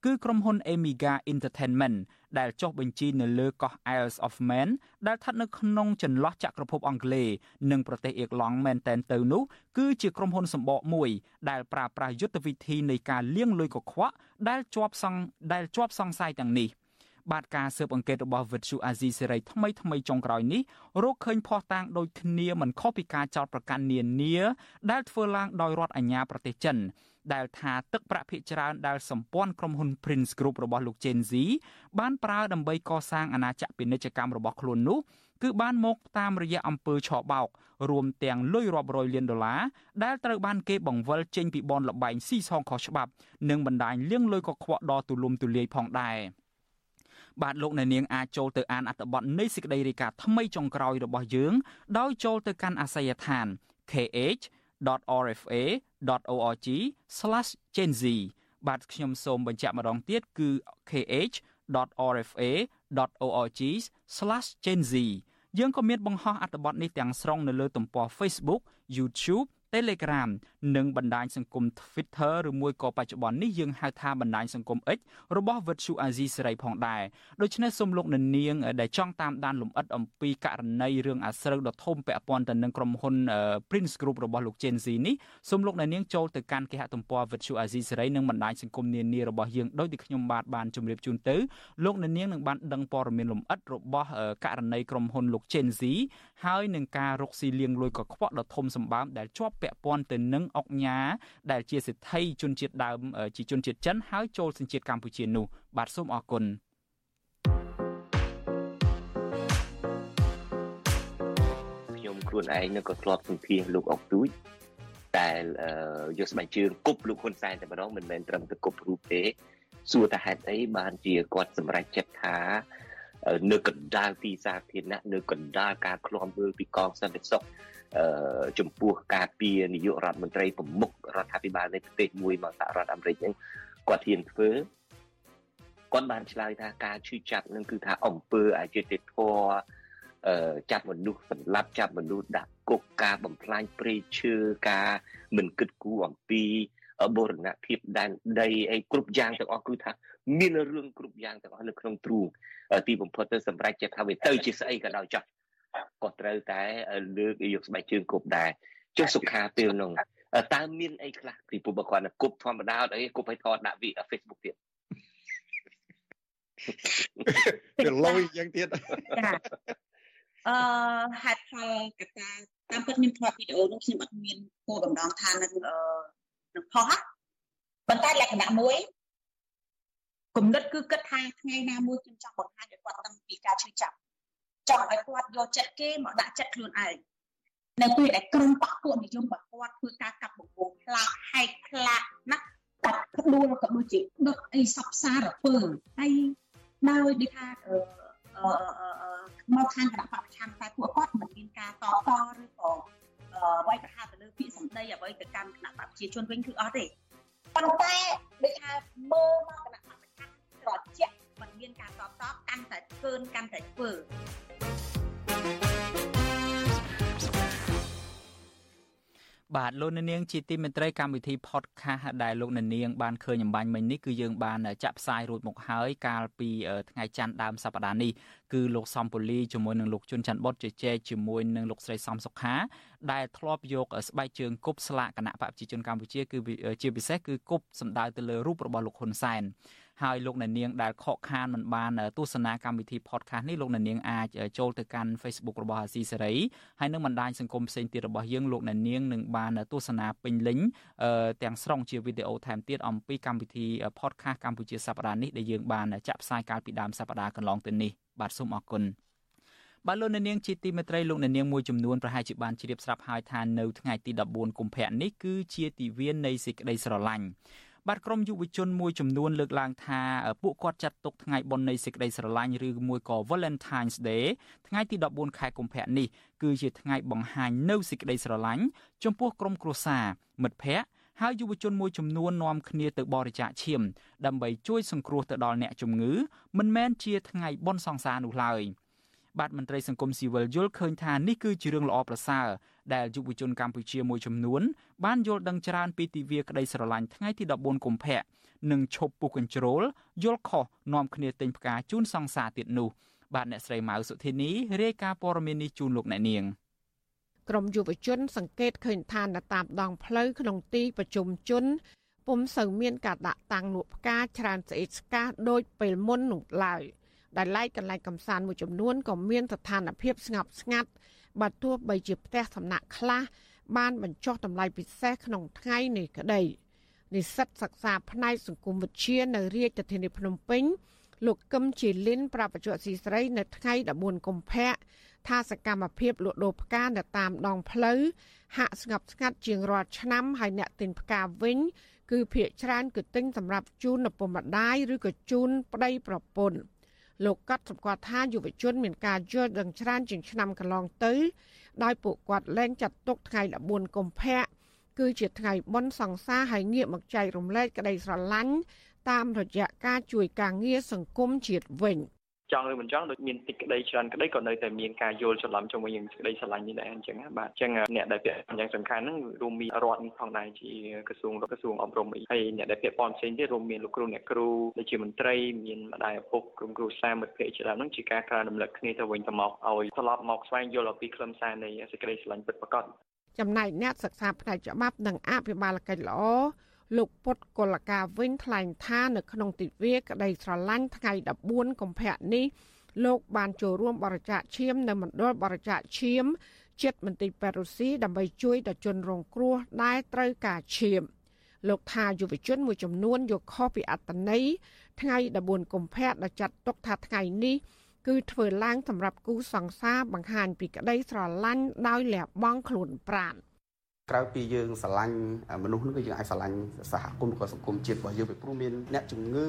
គឺក្រុមហ៊ុន Amiga Entertainment ដែលចុះបញ្ជីនៅលើកោះ Isles of Man ដែលស្ថិតនៅក្នុងចន្លោះចក្រភពអង់គ្លេសនិងប្រទេសអៀកឡង់មែនតែនទៅនោះគឺជាក្រុមហ៊ុនសម្បកមួយដែលប្រើប្រាស់យុទ្ធវិធីនៃការលាងលុយកខ្វក់ដែលជាប់សង្ដែលជាប់សង្ស័យទាំងនេះ បាទការស៊ើបអង្កេតរបស់វិទ្យុអាស៊ីសេរីថ្មីថ្មីចុងក្រោយនេះរកឃើញភស្តុតាងដូចគ្នាមិនខុសពីការចោទប្រកាន់នានាដែលធ្វើឡើងដោយរដ្ឋអាជ្ញាប្រទេសចិនដែលថាទឹកប្រាក់ភាគច្រើនដែលសម្ព័ន្ធក្រុមហ៊ុន Prince Group របស់លោក Chen Zi បានប្រើដើម្បីកសាងអាណាចក្រពាណិជ្ជកម្មរបស់ខ្លួននោះគឺបានមកតាមរយៈអំពើឆបោករួមទាំងលុយរាប់រយលានដុល្លារដែលត្រូវបានគេបង្វិលចេញពីបនលបែងស៊ីសងខុសច្បាប់និងបណ្ដាញលាងលុយកខ្វក់ដ៏ទូលំទូលាយផងដែរ។ បាទលោកអ្នកនាងអាចចូលទៅអានអត្ថបទនៃសេចក្តីរាយការណ៍ថ្មីចុងក្រោយរបស់យើង ដោយចូលទៅកាន់អាស័យដ្ឋាន kh.rfa.org/genz បាទខ្ញុំសូមបញ្ជាក់ម្ដងទៀតគឺ kh.rfa.org/genz យើងក៏មានបង្ហោះអត្ថបទនេះទាំងស្រុងនៅលើទំព័រ Facebook YouTube Telegram និងបណ្ដាញសង្គម Twitter ឬមួយក៏បច្ចុប្បន្ននេះយើងហៅថាបណ្ដាញសង្គម X របស់ Virtu Azizi សេរីផងដែរដូច្នេះសូមលោកអ្នកនាងដែលចង់តាមដានលំអិតអំពីករណីរឿងអាស្រូវដ៏ធំពាក់ព័ន្ធទៅនឹងក្រុមហ៊ុន Prince Group របស់លោក Gen Z នេះសូមលោកអ្នកនាងចូលទៅកាន់គេហទំព័រ Virtu Azizi សេរីនិងបណ្ដាញសង្គមនានារបស់យើងដោយដែលខ្ញុំបាទបានជម្រាបជូនទៅលោកអ្នកនាងនឹងបានដឹងព័ត៌មានលម្អិតរបស់ករណីក្រុមហ៊ុនលោក Gen Z ហើយនឹងការរកស៊ីលាងលុយកខ្វក់ដ៏ធំសម្បើមដែលជាប់ពាក់ព័ន្ធទៅនឹងអុកញ៉ាដែលជាសិទ្ធិជនជាតិដើមជាជនជាតិចិនហើយចូលសញ្ជាតិកម្ពុជានោះបាទសូមអរគុណខ្ញុំខ្លួនឯងនឹងក៏ធ្លាប់សម្ភាសលោកអុកទូចដែលយកស្បែកជើងគប់លោកហ៊ុនសែនតែម្ដងមិនមែនត្រឹមតែគប់រូបទេសួរថាហេតុអីបានជាគាត់សម្រេចចិត្តថា នៅកណ្ដាលទីសាធារណៈនៅកណ្ដាលការឃ្លាំមើលពីកងសន្តិសុខចំពោះការពីនាយករដ្ឋមន្ត្រីប្រមុខរដ្ឋាភិបាលនៃប្រទេសមួយមកសហរដ្ឋអាមេរិកហ្នឹងគាត់ហ៊ានធ្វើគាត់បានឆ្លើយថាការឈឺចាប់នឹងគឺថាអំពើអយុត្តិធម៌អឺចាប់មនុស្សសម្លាប់ចាប់មនុស្សដាក់គុកការបំផ្លាញព្រៃឈើការមិនគិតគូរអំពី បូរណភាពដែនដីអីគ្រប់យ៉ាងទាំងអស់គឺថាមានរឿងគ្រប់យ៉ាងទាំងអស់នៅក្នុងទ្រូងទីបំផុតទៅសម្រាប់ចិត្តថាវាទៅជាស្អីក៏ដោយចោះក៏ត្រូវតែលើកយកស្បែកជើងគប់ដែរចុះសុខាពេលនោះតើមានអីខ្លះពីពុបគាត់គប់ធម្មតាអត់អីគប់ឲ្យថតដាក់វី Facebook ទៀតវាលយយ៉ាងទៀតចាអឺហេតុផលកត្តាតាមពិតខ្ញុំថតវីដេអូនោះខ្ញុំអត់មានគោលបំណងថានឹង អឺនឹងផុសប៉ុន្តែលក្ខណៈមួយគំនិតគឺគិតថាថ្ងៃណាមួយខ្ញុំចង់បង្ហាញឲ្យគាត់ដឹងពីការឈឺចាប់ចង់ឲ្យគាត់យកចិត្តគេមកដាក់ចិត្តខ្លួនឯងនៅពេលដែលក្រុមបកពួកនិយមរបស់គាត់ធ្វើការកាប់បំពង់ផ្លាកហែកផ្លាកណាកាត់ក្ដួលក៏ដូចជាដុតអីសពសារពើហើយដោយដូចថាអឺមកខាងគណៈបព្វឆាំតែពួកគាត់មិនមានការតតឬក៏ អ្វីប្រហាទៅលើពាក្យសម្ដីអ្វីទៅកាន់គណៈបព្វជិជនវិញគឺអត់ទេប៉ុន្តែដូចថាមើលមកគណៈបព្វឆាំត្រជាក់មិនមានការតបតកាន់តែកើនកាន់តែធ្វើ បាទលោកនាងជាទីមេត្រីកម្មវិធី podcast ដែលលោកនាងបានឃើញអំបញ្ញមិញនេះគឺយើងបានចាក់ផ្សាយរួចមកហើយកាលពីថ្ងៃច័ន្ទដើមសប្តាហ៍នេះគឺលោកសំពូលីជាមួយនឹងលោកជុនច័ន្ទបុតជជែកជាមួយនឹងលោកស្រីសំសុខាដែលធ្លាប់យកស្បែកជើងគប់ស្លាកគណៈបព្វជិជនកម្ពុជាគឺជាពិសេសគឺគប់សម្ដៅទៅលើរូបរបស់លោកហ៊ុនសែន ហើយលោកអ្នកនាងដែលខកខានមិនបានទស្សនាកម្មវិធី podcast នេះលោកអ្នកនាងអាចចូលទៅកាន់ Facebook របស់អាស៊ីសេរីហើយនឹងបណ្ដាញសង្គមផ្សេងទៀតរបស់យើងលោកអ្នកនាងនឹងបានទស្សនាពេញលេញទាំងស្រុងជាវីដេអូថែមទៀតអំពីកម្មវិធី podcast កម្ពុជាសប្តាហ៍នេះដែលយើងបានចាក់ផ្សាយកាលពីដើមសប្តាហ៍កន្លងទៅនេះបាទសូមអរគុណបាទលោកអ្នកនាងជាទីមេត្រីលោកអ្នកនាងមួយចំនួនប្រហែលជាបានជ្រាបស្រាប់ហើយថានៅថ្ងៃទី14កុម្ភៈនេះគឺជាទិវានៃសេចក្តីស្រឡាញ់ បាទក្រមយុវជនមួយចំនួនលើកឡើងថាពួកគាត់ចាត់ទុកថ្ងៃបុណ្យនៃសេចក្តីស្រឡាញ់ឬមួយក៏ Valentine's Day ថ្ងៃទី14ខែកុម្ភៈនេះគឺជាថ្ងៃបង្ហាញនូវសេចក្តីស្រឡាញ់ចំពោះក្រុមគ្រួសារមិត្តភ័ក្តិហើយយុវជនមួយចំនួននាំគ្នាទៅបរិច្ចាគឈាមដើម្បីជួយសង្គ្រោះទៅដល់អ្នកជំងឺមិនមែនជាថ្ងៃបុណ្យសង្សារនោះឡើយ បាទមន្ត្រីសង្គមស៊ីវិលយល់ឃើញថានេះគឺជារឿងល្អប្រសើរដែលយុវជនកម្ពុជាមួយចំនួនបានយល់ដឹងច្រើនពីទិវាក្តីស្រឡាញ់ថ្ងៃទី14កុម្ភៈនិងឈប់ពុះកញ្ជ្រោលយល់ខុសនាំគ្នាទិញផ្កាជូនសង្សារទៀតនោះបាទអ្នកស្រីម៉ៅសុធីនីរាយការណ៍ព័ត៌មាននេះជូនលោកអ្នកនាងក្រមយុវជន សង្កេតឃើញថានៅតាមដងផ្លូវក្នុងទីប្រជុំជនពុំសូវមានការដាក់តាំងលក់ផ្កាច្រើនស្អេកស្កះដូចពេលមុននោះឡើយ ដែលឡែកកន្លែងកំសាន្តមួយចំនួនក៏មានស្ថានភាពស្ងប់ស្ងាត់បើទោះបីជាផ្ទះសំណាក់ខ្លះបានបញ្ចុះតម្លៃពិសេសក្នុងថ្ងៃនេះក្តីនិស្សិតសិក្សាផ្នែកសង្គមវិទ្យានៅរាជធានីភ្នំពេញលោកកឹមជាលិនប្រាប់បច្ចុប្បន្នស៊ីស្រីនៅថ្ងៃ14កុម្ភៈថាសកម្មភាពលក់ដូរផ្កានៅតាមដងផ្លូវហាក់ស្ងប់ស្ងាត់ជាងរាល់ឆ្នាំហើយអ្នកទិញផ្កាវិញ គឺភាគច្រើនគឺទិញសម្រាប់ជូនឪពុកម្ដាយឬក៏ជូនប្តីប្រពន្ធ លោកកត់សម្គាល់ថាយុវជនមានការយល់ដឹងច្រើនជាងឆ្នាំកន្លងទៅ ដោយពួកគាត់លែងចាត់ទុកថ្ងៃ14កុម្ភៈគឺជាថ្ងៃបុណ្យសង្សារហើយងាកមកចែករំលែកក្តីស្រឡាញ់តាមរយៈការជួយការងារសង្គមជាតិវិញ។ ចង់ឬមិនចង់ដូចមានតិចក្តីច្រើនក្តីក៏នៅតែមានការយល់ច្រឡំជាមួយនឹងក្តីស្រឡាញ់នេះដែរអញ្ចឹងបាទអញ្ចឹងអ្នកដែលពាក់ព័ន្ធយ៉ាងសំខាន់ហ្នឹងរួមមានរដ្ឋនេះផងដែរជាក្រសួងក្រសួងអប់រំហើយអ្នកដែលពាក់ព័ន្ធផ្សេងទៀតរួមមានលោកគ្រូអ្នកគ្រូដូចជាមន្ត្រីមានម្ដាយឪពុកក្រុមគ្រួសារមិត្តភ័ក្តិជាដើមហ្នឹងជាការក្រើនរំលឹកគ្នាទៅវិញទៅមកឲ្យត្រឡប់មកស្វែងយល់អំពីខ្លឹមសារនៃសេចក្តីស្រឡាញ់ពិតប្រាកដចំណែកអ្នកសិក្សាផ្នែកច្បាប់និងអភិបាលកិច្ចល្អ លោកពុតកុលកាវិញថ្លែងថានៅក្នុងទិវាក្តីស្រឡាញ់ថ្ងៃ14កុម្ភៈនេះលោកបានចូលរួមបរិច្ចាគឈាមនៅមណ្ឌលបរិច្ចាគឈាមចិត្តមន្ទីរប៉េរុស៊ីដើម្បីជួយដល់ជនរងគ្រោះដែលត្រូវការឈាមលោកថាយុវជនមួយចំនួនយកខុសពីអត្តន័យថ្ងៃ14កុម្ភៈដែលចាត់ទុកថាថ្ងៃនេះគឺធ្វើឡើងសម្រាប់គូសង្សារបង្ហាញពីក្តីស្រឡាញ់ដោយលះបង់ខ្លួនប្រាណ។ ក្រៅពីយើងស្រឡាញ់មនុស្សនោះគឺយើងអាចស្រឡាញ់សហគមន៍ក៏សង្គមជាតិរបស់យើងពីព្រោះមានអ្នកជំងឺ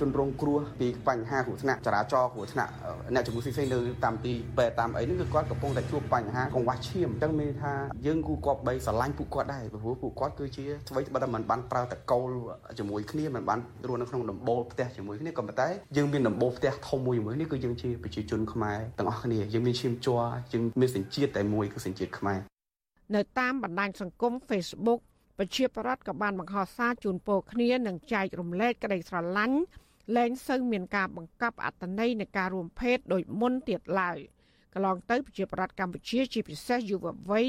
ជនរងគ្រោះពីបញ្ហាគ្រោះថ្នាក់ចរាចរណ៍គ្រោះថ្នាក់អ្នកជំងឺផ្សេងៗនៅតាមទីពេទ្យតាមអីហ្នឹងគឺគាត់កំពុងតែជួបបញ្ហាកង្វះឈាមអញ្ចឹងមានថាយើងគូគប្បីស្រឡាញ់ពួកគាត់ដែរព្រោះពួកគាត់គឺជាអ្វីត្បិតតែមិនបានប្រើតកូលជាមួយគ្នាមិនបានរស់នៅក្នុងដំបូលផ្ទះជាមួយគ្នាក៏ប៉ុន្តែយើងមានដំបូលផ្ទះធំមួយជាមួយនេះគឺយើងជាប្រជាជនខ្មែរទាំងអស់គ្នាយើងមានឈាមជ័រយើងមានសញ្ជាតិតែមួយគឺសញ្ជាតិខ្មែរ នៅតាមបណ្ដាញសង្គម Facebook ប្រជាប្រដ្ឋក៏បានបង្ហោះសារជូនពរគ្នានិងចែករំលែកក្តីស្រឡាញ់លែងសូវមានការបង្កប់អត្តន័យនៃការរួមភេទដោយមុនទៀតឡើយកន្លងទៅប្រជាប្រដ្ឋកម្ពុជាជាពិសេសយុវវ័យ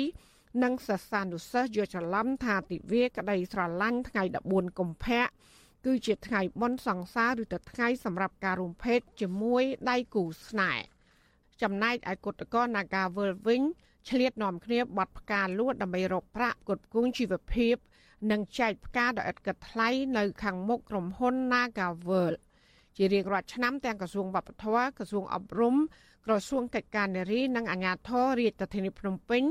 និងសាសានុសិស្សយល់ច្រឡំថាទិវាក្តីស្រឡាញ់ថ្ងៃ14កុម្ភៈគឺជាថ្ងៃបុណ្យសង្សារឬទៅថ្ងៃសម្រាប់ការរួមភេទជាមួយដៃគូស្នេហ៍ចំណែកឯគុតកោ Nagawal វិញ ឆ្លៀតនាំគ្នាបត់ផ្កាលួចដើម្បីរកប្រាក់គ្រប់គងជីវភាព និងចែកផ្កាដោយឥតគិតថ្លៃនៅខាងមុខក្រុមហ៊ុន Nagavel ជារៀងរាល់ឆ្នាំទាំងក្រសួងវប្បធម៌ក្រសួងអប់រំក្រសួងកិច្ចការនារីនិងអាជ្ញាធររាជធានីភ្នំពេញ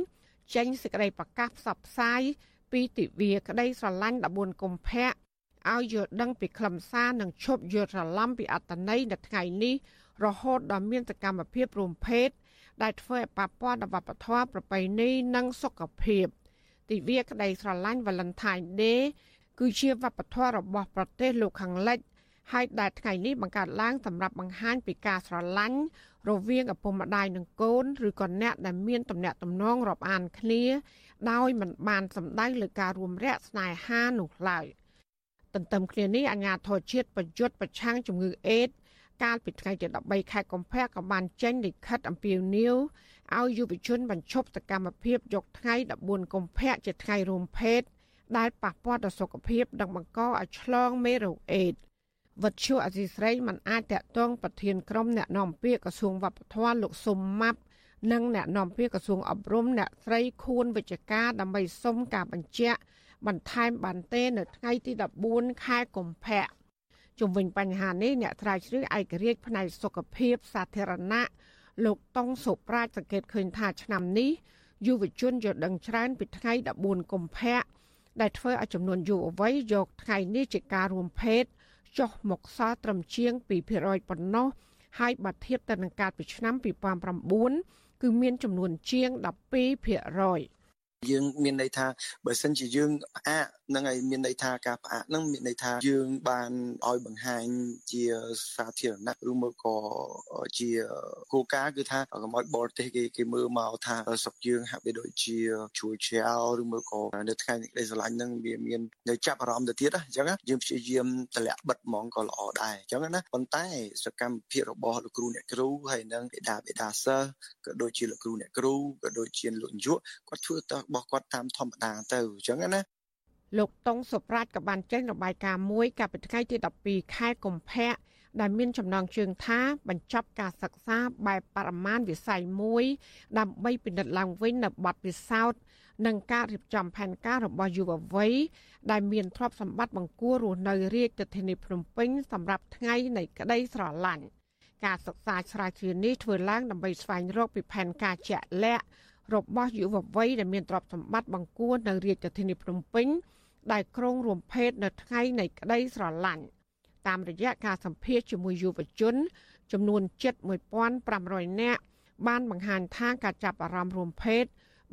ចេញសេចក្តីប្រកាសផ្សព្វផ្សាយពីទិវាក្តីស្រឡាញ់14កុម្ភៈឲ្យយល់ដឹងពីខ្លឹមសារនិងឈប់យល់ច្រឡំពីអត្តន័យនៅថ្ងៃនេះរហូតដល់មានសកម្មភាពរួមភេទ ដែលធ្វើឲ្យប៉ះពាល់ដល់វប្បធម៌ប្រពៃណីនិងសុខភាពទិវាក្តីស្រឡាញ់ Valentine Day គឺជាវប្បធម៌របស់ប្រទេសលោកខាងលិចហើយដែលថ្ងៃនេះបង្កើតឡើងសម្រាប់បង្ហាញពីការស្រឡាញ់រវាងឪពុកម្ដាយនិងកូនឬក៏អ្នកដែលមានទំនាក់ទំនងរាប់អានគ្នា ដោយមិនបានសំដៅលើការរួមរយៈស្នេហានោះឡើយទន្ទឹមគ្នានេះអាជ្ញាធរជាតិប្រយុទ្ធប្រឆាំងជំងឺអេដស កាលពីថ្ងៃទី13ខែកុម្ភៈក៏បានចេញលិខិតអំពាវនាវឲ្យយុវជនបញ្ឈប់សកម្មភាពយកថ្ងៃ14កុម្ភៈជាថ្ងៃរួមភេទដែលប៉ះពាល់ដល់សុខភាពនិងបង្កឲ្យឆ្លងមេរោគអេដសវត្តឈូអសីស្រីមិនអាចតាក់ទងប្រធានក្រុមអ្នកនាំពាក្យក្រសួងវប្បធម៌លោកសុំម៉ាប់និងអ្នកនាំពាក្យក្រសួងអប់រំអ្នកស្រីខួនវិជ្ជការដើម្បីសុំការបញ្ជាក់បន្ថែមបានទេនៅថ្ងៃទី14ខែកុម្ភៈ ជុំវិញបញ្ហានេះអ្នកត្រាវជ្រាវឯករាជ្យផ្នែកសុខភាពសាធារណៈលោកតុងសុប្រាជសង្កេតឃើញថាឆ្នាំនេះយុវជនយល់ដឹងច្រើនពីថ្ងៃ14កុម្ភៈដែលធ្វើឲ្យចំនួនយុវវ័យយកថ្ងៃនេះជាការរួមភេទចុះមកសល់ត្រឹមជាង2%ប៉ុណ្ណោះហើយបើធៀបទៅនឹងកាលពីឆ្នាំ2009គឺមានចំនួនជាង12% យើងមានន័យថាបើសិនជាយើងផ្អាកនឹងហើយមានន័យថាការផ្អាកនឹងមានន័យថាយើងបានឲ្យបង្ហាញជាសាធារណៈឬមកក៏ជាគោលការណ៍គឺថាកុំឲ្យបរទេសគេគេមើលមកថាស្រុកយើងហាក់បីដូចជាជួយឆាវឬមកក៏នៅថ្ងៃនេះដីស្រឡាញ់នឹងវាមាននៅចាប់អារម្មណ៍ទៅទៀតអញ្ចឹងយើងព្យាយាមតម្លាក់បិទហ្មងក៏ល្អដែរអញ្ចឹងណាប៉ុន្តែសកម្មភាពរបស់លោកគ្រូអ្នកគ្រូហើយនិងបេដាបេដាសិស្សក៏ដូចជាលោកគ្រូអ្នកគ្រូក៏ដូចជាលោកនាយកគាត់ធ្វើទៅរបស់គាត់តាមធម្មតាទៅអញ្ចឹងណាលោកតុងសុប្រាជក៏បានចេញរបាយការណ៍មួយកាលពីថ្ងៃទី12ខែកុម្ភៈដែលមានចំណងជើងថាបញ្ចប់ការសិក្សាបែបបរិមាណវិស័យមួយដើម្បីពិនិត្យឡើងវិញនៅបទពិសោធន៍និងការរៀបចំផែនការរបស់យុវវ័យដែលមានទ្រព្យសម្បត្តិបង្គួររស់នៅរាជធានីភ្នំពេញសម្រាប់ថ្ងៃនៃក្តីស្រឡាញ់ការសិក្សាស្រាវជ្រាវនេះធ្វើឡើងដើម្បីស្វែងរកពីផែនការជាក់លាក់ របស់យុវវ័យដែលមានទ្រព្យសម្បត្តិបង្គួរនៅរាជធានីភ្នំពេញដែលក្រុងរួមភេទនៅថ្ងៃនៃក្តីស្រឡាញ់តាមរយៈការសម្ភាសជាមួយយុវជន ចំនួន71500នាក់បានបង្ហាញថាការចាប់អារម្មណ៍រួមភេទ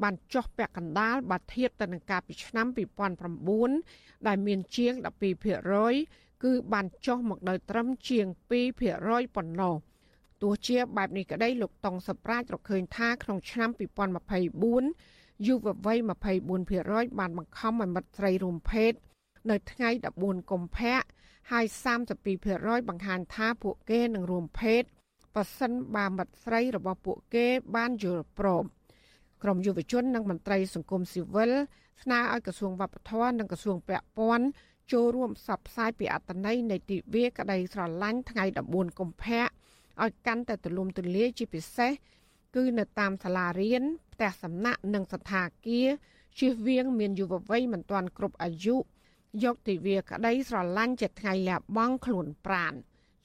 បានចុះពាក់កណ្ដាលបើធៀបទៅនឹងកាលពីឆ្នាំ2009ដែលមានជាង12%គឺបានចុះមកដល់ត្រឹមជាង2%ប៉ុណ្ណោះ ទោះជាបែបនេះក្តីលោកតុងសប្រាជរកឃើញថាក្នុងឆ្នាំ2024យុវវ័យ24%បានបង្ខំឲ្យមិត្តស្រីរួមភេទនៅថ្ងៃ14កុម្ភៈហើយ32%បង្ហាញថាពួកគេនឹងរួមភេទប៉ះសិនបើមិត្តស្រីរបស់ពួកគេបានយល់ព្រមក្រមយុវជននិងមន្ត្រីសង្គមស៊ីវិលស្នើឲ្យក្រសួងវប្បធម៌និងក្រសួងពាក់ព័ន្ធចូលរួមផ្សព្វផ្សាយពីអត្តន័យនៃទិវាក្តីស្រឡាញ់ថ្ងៃ14កុម្ភៈ ឲ្យកាន់តែទូលំទូលាយជាពិសេសគឺនៅតាមសាលារៀនផ្ទះសំណាក់និងស្ថាគារជៀសវាងមានយុវវ័យមិនទាន់គ្រប់អាយុយកទិវាក្តីស្រឡាញ់ជាថ្ងៃលះបង់ខ្លួនប្រាណ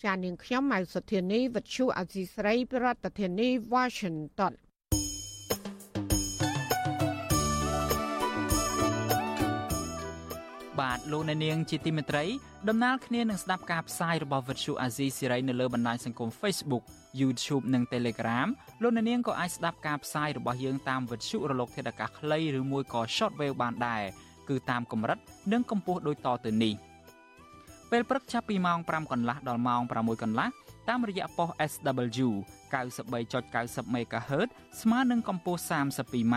ចានាងខ្ញុំម៉ៅសុធានីវិទ្យុអសីស្រីប្រធានាធិបតី Washington បាទលោកអ្នកនាងជាទីមេត្រីដំណើរគ្នានឹងស្ដាប់ការផ្សាយរបស់វិទ្យុអាស៊ីសេរីនៅលើបណ្ដាញសង្គម Facebook YouTube និង Telegram លោកអ្នកនាងក៏អាចស្ដាប់ការផ្សាយរបស់យើងតាមវិទ្យុរលកធាតុអាកាសខ្លីឬមួយក៏ Shortwave បានដែរគឺតាមកម្រិតនិងកម្ពស់ដូចតទៅនេះពេលព្រឹកចាប់ពីម៉ោង5កន្លះដល់ម៉ោង6កន្លះតាមរយៈប៉ុស SW 93.90 MHz ស្មើនឹងកម្ពស់ 32m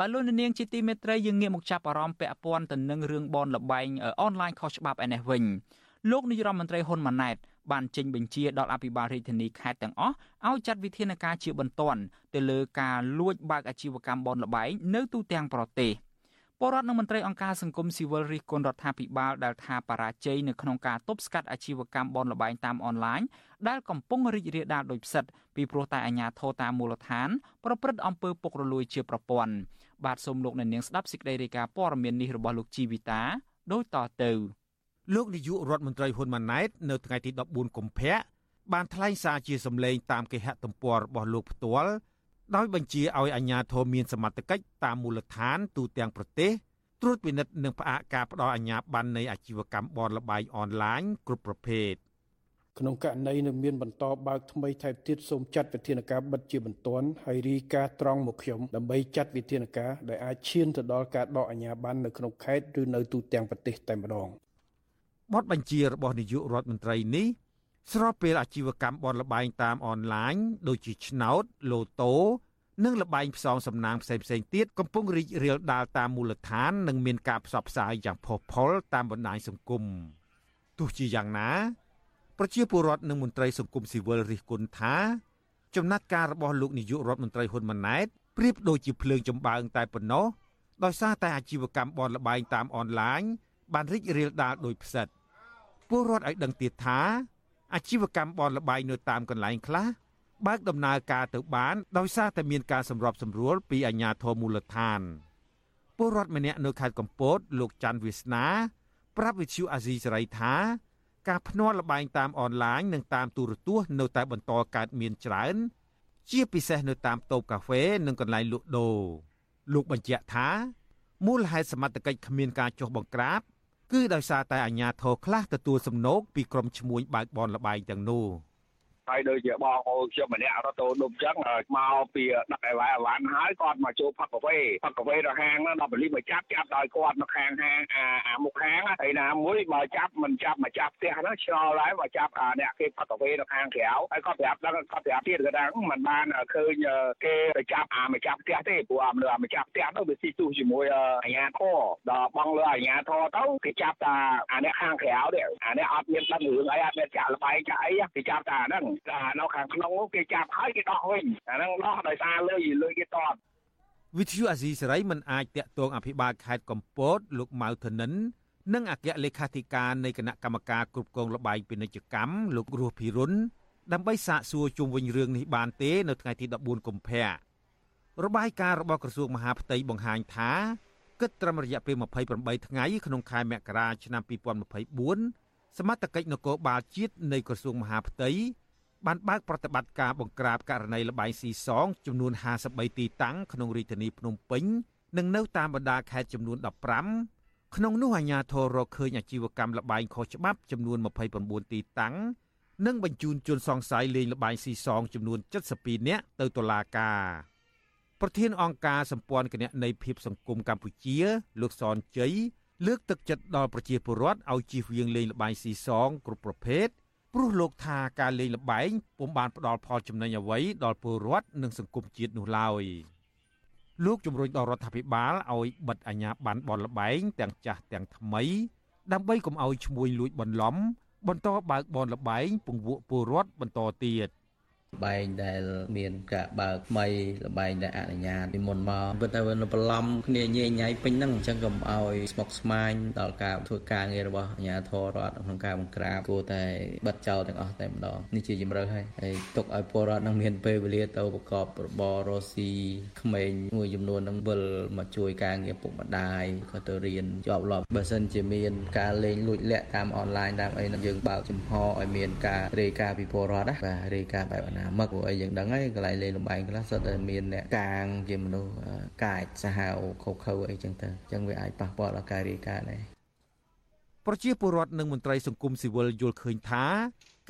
បាទលោកនាងជាទីមេត្រីយើងងាកមកចាប់អារម្មណ៍ពាក់ព័ន្ធទៅនឹងរឿងបនលបែងអនឡាញខុសច្បាប់ឯនេះវិញលោកនាយរដ្ឋមន្ត្រីហ៊ុនម៉ាណែតបានចេញបញ្ជាដល់អភិបាលរាជធានីខេត្តទាំងអស់ឲ្យចាត់វិធានការជាបន្ទាន់ទៅលើការលួចបើកអាជីវកម្មបនលបែងនៅទូទាំងប្រទេស។ពលរដ្ឋនិងមន្ត្រីអង្គការសង្គមស៊ីវិលរិះគន់រដ្ឋាភិបាលដែលថាបរាជ័យនៅក្នុងការទប់ស្កាត់អាជីវកម្មបនលបែងតាមអនឡាញដែលកំពុងរីករាលដាលដោយផ្សិតពីព្រោះតែអាជ្ញាធរតាមមូលដ្ឋានប្រព្រឹត្តអំពើពុករលួយជាប្រព័ន្ធ បាទសូមលោកអ្នកនាងស្ដាប់សេចក្តីរាយការណ៍ព័ត៌មាននេះរបស់លោកជីវិតាដូចតទៅលោកនាយករដ្ឋមន្ត្រីហ៊ុនម៉ាណែតនៅថ្ងៃទី14កុម្ភៈបានថ្លែងសារជាសម្លេងតាមគេហទំព័ររបស់លោកផ្ទាល់ដោយបញ្ជាឲ្យអាជ្ញាធរមានសមត្ថកិច្ចតាមមូលដ្ឋានទូទាំងប្រទេសត្រួតពិនិត្យនិងផ្អាកការផ្ដល់អាជ្ញាប័ណ្ណនៃអាជីវកម្មបនលបាយអនឡាញគ្រប់ប្រភេទ ក្នុងករណីនឹងមានបន្តបើកថ្មីថែមទៀតសូមចាត់វិធានការបិទជាបន្ទាន់ហើយរីកាត្រង់មកខ្ញុំដើម្បីចាត់វិធានការដែលអាចឈានទៅដល់ការដកអាជ្ញាប័ណ្ណនៅក្នុងខេត្តឬនៅទូទាំងប្រទេសតែម្ដងបទបញ្ជារបស់នាយករដ្ឋមន្ត្រីនេះស្របពេលអាជីវកម្មបនលបែងតាមអនឡាញដូចជាឆ្នោតលូតូនិងលបែងផ្សងសំណាងផ្សេងផ្សេងទៀតកំពុងរីករាលដាលតាមមូលដ្ឋាន និងមានការផ្សព្វផ្សាយយ៉ាងផុសផុលតាមបណ្ដាញសង្គមទោះជាយ៉ាងណា ប្រជាពលរដ្ឋនិងមន្ត្រីសង្គមស៊ីវិលរិះគន់ថាចំណាត់ការរបស់លោកនាយករដ្ឋមន្ត្រីហ៊ុនម៉ាណែតប្រៀបដូចជាភ្លើងចម្បាំងតែប៉ុណ្ណោះដោយសារតែអាជីវកម្មបនលបែងតាមអនឡាញបានរីករាលដាលដោយផ្សិតពលរដ្ឋឲ្យដឹងទៀតថាអាជីវកម្មបនលបាយនៅតាមកន្លែងខ្លះបើកដំណើរការទៅបានដោយសារតែមានការសម្របសម្រួលពីអាជ្ញាធរមូលដ្ឋានពលរដ្ឋម្នាក់នៅខេត្តកំពតលោកច័ន្ទវាសនា ប្រាប់វិទ្យុអាស៊ីសេរីថា ការភ្នាល់លបែងតាមអនឡាញនិងតាមទូរទស្សន៍នៅតែបន្តកើតមានច្រើន ជាពិសេសនៅតាមតូបកាហ្វេនិងកន្លែងលក់ដូរលោកបញ្ជាក់ថាមូលហេតុសមត្ថកិច្ចគ្មានការចុះបង្ក្រាបគឺដោយសារតែអាជ្ញាធរខ្លះទទួលសំណូកពីក្រុមឈ្មួញបើកបនលបែងទាំងនោះ។ ហើយដូចជាបងអូនខ្ញុំម្នាក់រត់ទៅដុំចឹងមកពីដឹកអីវ៉ៃអវ៉ាន់ហើយគាត់មកចូលផឹកកាហ្វេផឹកកាហ្វេដល់ហាងហ្នឹងដល់បលីមកចាប់ចាប់ដោយគាត់នៅខាងហាងអាអាមុខហាងហើយណាមួយបើចាប់មិនចាប់មកចាប់ផ្ទះហ្នឹងឆ្លល់ហើយមកចាប់អាអ្នកគេផឹកកាហ្វេនៅខាងក្រៅហើយគាត់ប្រាប់ដល់គាត់ប្រាប់ទៀតគាត់ថាមិនបានឃើញគេទៅចាប់អាមកចាប់ផ្ទះទេព្រោះអាមនុស្សអាមកចាប់ផ្ទះទៅវាស៊ីទូជាមួយអាជ្ញាធរដល់បងលើអាជ្ញាធរទៅគេចាប់តាអាអ្នកខាងក្រៅទេអាអ្នកអត់មានដឹងរឿងអីអត់មានចាក់លបែងចាក់អីគេចាប់តាហ្នឹងតែនៅខាងក្នុងនោះគេចាប់ហើយគេដោះវិញអាហ្នឹងដោះដោយសារលុយលុយគេតតវិទ្យុអាស៊ីសេរីមិនអាចតាក់ទងអភិបាលខេត្តកំពតលោកម៉ៅធនិននិងអគ្គលេខាធិការនៃគណៈកម្មការគ្រប់គ្រងលបែងពាណិជ្ជកម្មលោករស់ភិរុនដើម្បីសាកសួរជុំវិញរឿងនេះបានទេនៅថ្ងៃទី14កុម្ភៈរបាយការណ៍របស់ក្រសួងមហាផ្ទៃបង្ហាញថាគិតត្រឹមរយៈពេល28ថ្ងៃក្នុងខែមករាឆ្នាំ2024សមត្ថកិច្ចនគរបាលជាតិនៃក្រសួងមហាផ្ទៃ បានបើកប្រតិបត្តិការបង្ក្រាបករណីលបែងស៊ីសងចំនួន53ទីតាំងក្នុងរាជធានីភ្នំពេញនិងនៅតាមបណ្ដាខេត្តចំនួន15ក្នុងនោះអាជ្ញាធររកឃើញអាជីវកម្មលបែងខុសច្បាប់ចំនួន29ទីតាំងនិងបញ្ជូនជនសង្ស័យលេងលបែងស៊ីសងចំនួន72នាក់ទៅតុលាការប្រធានអង្គការសម្ព័ន្ធគណនេយ្យភាពសង្គមកម្ពុជា លោកសនជ័យលើកទឹកចិត្តដល់ប្រជាពលរដ្ឋឲ្យជៀសវាងលេងលបែងស៊ីសងគ្រប់ប្រភេទ ព្រោះលោកថាការលេងល្បែងពុំបានផ្ដល់ផលចំណេញអ្វីដល់ពលរដ្ឋនិងសង្គមជាតិនោះឡើយលោកជំរុញដល់រដ្ឋាភិបាលឲ្យបិទអាជ្ញាប័ណ្ណបនល្បែងទាំងចាស់ទាំងថ្មី ដើម្បីកុំឲ្យឈ្មួញលួចបន្លំ បន្តបើកបនល្បែងពង្វក់ពលរដ្ឋបន្តទៀត បែងដែលមានការបើកថ្មីលបែងដែលអនុញ្ញាតពីមុនមកពិតតែវាបន្លំគ្នាញ៉ៃញ៉ៃពេញហ្នឹងអញ្ចឹងកុំឲ្យស្មុគស្មាញដល់ការធ្វើការងាររបស់អាជ្ញាធររដ្ឋក្នុងការបង្ក្រាបគួរតែបិទចោលទាំងអស់តែម្ដងនេះជាជំរឿហើយហើយទុកឲ្យពលរដ្ឋនឹងមានពេលវេលាទៅប្រកបរបររស់ស៊ីក្មេងមួយចំនួននឹងវិលមកជួយការងារពុកម្ដាយក៏ទៅរៀនជាប់លាប់បើសិនជាមានការលេងលួចលាក់តាមអនឡាញតាមអីនឹងយើងបើកចំហឲ្យមានការរាយការណ៍ពីពលរដ្ឋណាបាទរាយការណ៍បែបណាមឹកព្រោះអីយើងដឹងហើយកន្លែងលេងលំបែងខ្លះសុទ្ធតែមានអ្នកកាងជាមនុស្សកាចសាហាវខុសខើអីចឹងទៅអញ្ចឹងវាអាចប៉ះពាល់ដល់ការរាយការណ៍ដែរប្រជាពលរដ្ឋនិងមន្ត្រីសង្គមស៊ីវិលយល់ឃើញថា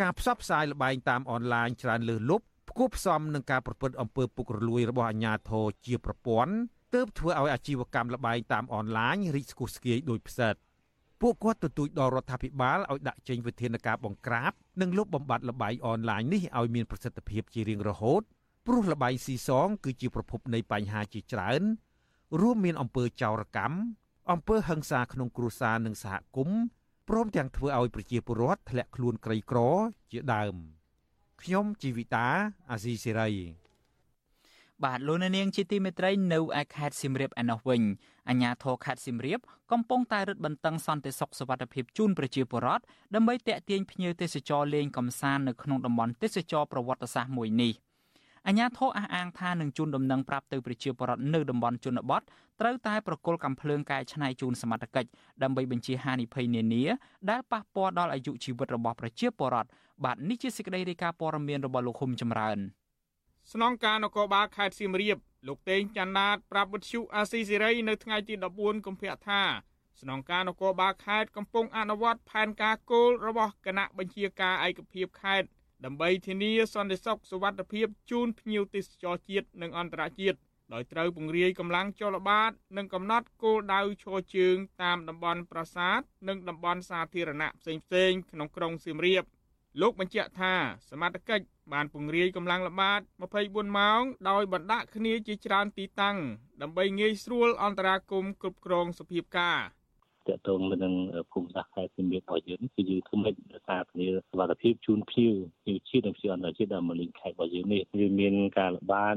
ការផ្សព្វផ្សាយលបែងតាមអនឡាញច្រើនលើសលប់ផ្គប់ផ្សំនឹងការប្រព្រឹត្តអំពើពុករលួយរបស់អាជ្ញាធរជាប្រព័ន្ធទើបធ្វើឲ្យអាជីវកម្មលបែងតាមអនឡាញរីកស្គុះស្គាយដោយផ្សិត ពួកគាត់ទទូចដល់រដ្ឋាភិបាលឲ្យដាក់ចេញវិធានការបង្ក្រាបនិងលុបបំបាត់លបាយអនឡាញនេះឲ្យមានប្រសិទ្ធភាពជារៀងរហូតព្រោះលបាយស៊ីសងគឺជាប្រភពនៃបញ្ហាជាច្រើន រួមមានអំពើចោរកម្មអំពើហិង្សាក្នុងគ្រួសារនិងសហគមន៍ព្រមទាំងធ្វើឲ្យប្រជាពលរដ្ឋធ្លាក់ខ្លួនក្រីក្រជាដើមខ្ញុំជីវិតាអាស៊ីសេរី បាទលោកនាងជាទីមេត្រីនៅឯខេត្តសៀមរាបឯណោះវិញអាជ្ញាធរខេត្តសៀមរាបកំពុងតែរឹតបន្តឹងសន្តិសុខសុវត្ថិភាពជូនប្រជាពលរដ្ឋដើម្បីទាក់ទាញភ្ញៀវទេសចរលេងកម្សាន្តនៅក្នុងតំបន់ទេសចរប្រវត្តិសាស្ត្រមួយនេះអាជ្ញាធរអះអាងថានឹងជូនដំណឹងប្រាប់ទៅប្រជាពលរដ្ឋនៅតំបន់ជនបទត្រូវតែប្រគល់កំភ្លើងកែច្នៃជូនសមត្ថកិច្ចដើម្បីបញ្ជាហានិភ័យនានាដែលប៉ះពាល់ដល់អាយុជីវិតរបស់ប្រជាពលរដ្ឋបាទនេះជាសេចក្តីរាយការណ៍ព័ត៌មានរបស់លោកហ៊ុំចម្រើន ស្នងការនគរបាលខេត្តសៀមរាបលោកតេងច័ន្ទណាតប្រាប់វិទ្យុអាស៊ីសេរីនៅថ្ងៃទី14កុម្ភៈថាស្នងការនគរបាលខេត្តកំពុងអនុវត្តផែនការគោលរបស់គណៈបញ្ជាការឯកភាពខេត្តដើម្បីធានាសន្តិសុខសុវត្ថិភាពជូនភ្ញៀវទេសចរជាតិនិងអន្តរជាតិដោយត្រូវពង្រាយកម្លាំងចលបាតនិងកំណត់គោលដៅឈរជើងតាមតំបន់ប្រាសាទនិងតំបន់សាធារណៈផ្សេងៗក្នុងក្រុងសៀមរាបលោកបញ្ជាក់ថាសមត្ថកិច្ច បានពង្រាយកម្លាំងល្បាត24ម៉ោងដោយបណ្ដាក់គ្នាជាច្រើនទីតាំងដើម្បីងាយស្រួលអន្តរាគមន៍គ្រប់គ្រងសភាពការតកតងនឹងភូមិសាស្ត្រខេត្តសៀមរាបរបស់យើងគឺយើងធ្វើមិនសារធានាសុវត្ថិភាពជូនភ្ញៀវភ្ញៀវជាតិនិងភ្ញៀវអន្តរជាតិដែលមកលេងខេត្តរបស់យើងនេះវាមានការល្បាត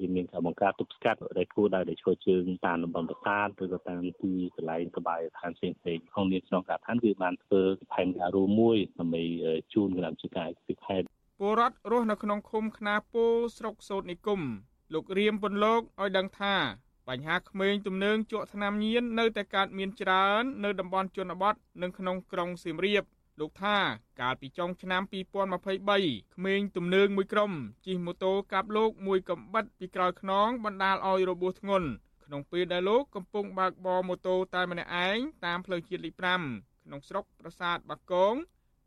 យើងមានការបង្ការទប់ស្កាត់ដែលគួរដែលឈរជើងតាមតំបន់ប្រាសាទឬក៏តាមទីកន្លែងសបាយឋានផ្សេងៗក្នុងនាមក្នុងការដ្ឋានគឺបានធ្វើផែនការរួមមួយដើម្បីជូនគណៈជាការពីខេត្ត ពលរដ្ឋរស់នៅក្នុងឃុំខ្នាពូស្រុកសូត្រនិគមលោករៀមពន្លកឲ្យដឹងថាបញ្ហាក្មេងទំនើងជក់ថ្នាំញៀននៅតែកើតមានច្រើននៅតំបន់ជនបទនិងក្នុងក្រុងសៀមរាបលោកថាកាលពីចុងឆ្នាំ2023ក្មេងទំនើងមួយក្រុមជិះម៉ូតូកាប់លោកមួយកំបិតពីក្រោយខ្នងបណ្ដាលឲ្យរបួសធ្ងន់ក្នុងពេលដែលលោកកំពុងបើកបរម៉ូតូតែម្នាក់ឯងតាមផ្លូវជាតិលេខ5ក្នុងស្រុកប្រាសាទបាគង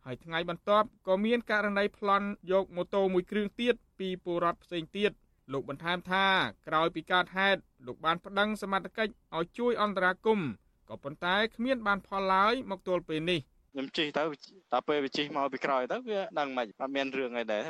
ហើយថ្ងៃបន្ទាប់ក៏មានករណីប្លន់យកម៉ូតូមួយគ្រឿងទៀតពីពលរដ្ឋផ្សេងទៀតលោកបន្ថែមថាក្រោយពីកើតហេតុលោកបានប្តឹងសមត្ថកិច្ចឲ្យជួយអន្តរាគមន៍ក៏ប៉ុន្តែគ្មានបានផលឡើយមកទល់ពេលនេះខ្ញុំជិះទៅដល់ពេលវាជិះមកពីក្រោយទៅវាដឹងមិនអត់មានរឿងអីដែរ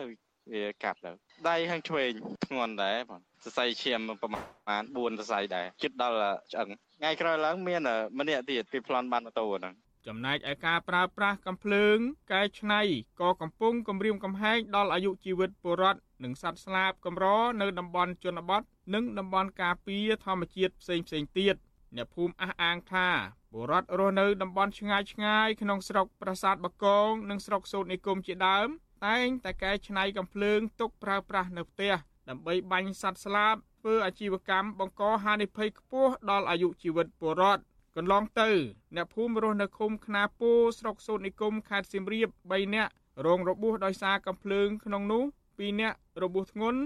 វាកាប់ទៅដៃខាងឆ្វេងធ្ងន់ដែរបងសរសៃឈាមប្រមាណ4សរសៃដែរជិតដល់ឆ្អឹងថ្ងៃក្រោយឡើងមានម្នាក់ទៀតពីប្លន់បានម៉ូតូហ្នឹង ចំណែកឯការប្រើប្រាស់កំភ្លើងកែច្នៃក៏កំពុងគំរាមកំហែងដល់អាយុជីវិតពលរដ្ឋនិងសត្វស្លាបកម្រនៅតំបន់ជនបទនិងតំបន់ការពារធម្មជាតិផ្សេងផ្សេងទៀតអ្នកភូមិអះអាងថាពលរដ្ឋរស់នៅតំបន់ឆ្ងាយឆ្ងាយក្នុងស្រុកប្រាសាទបកងនិងស្រុកសូត្រនិគមជាដើមតែងតែកែច្នៃកំភ្លើងទុកប្រើប្រាស់នៅផ្ទះដើម្បីបាញ់សត្វស្លាបធ្វើអាជីវកម្មបង្កហានិភ័យខ្ពស់ដល់អាយុជីវិតពលរដ្ឋ កន្លងទៅអ្នកភូមិរស់នៅឃុំខ្នាពូស្រុកសូត្រនិគមខេត្តសៀមរាប3នាក់រងរបួសដោយសារកំភ្លើងក្នុងនោះ2នាក់របួសធ្ងន់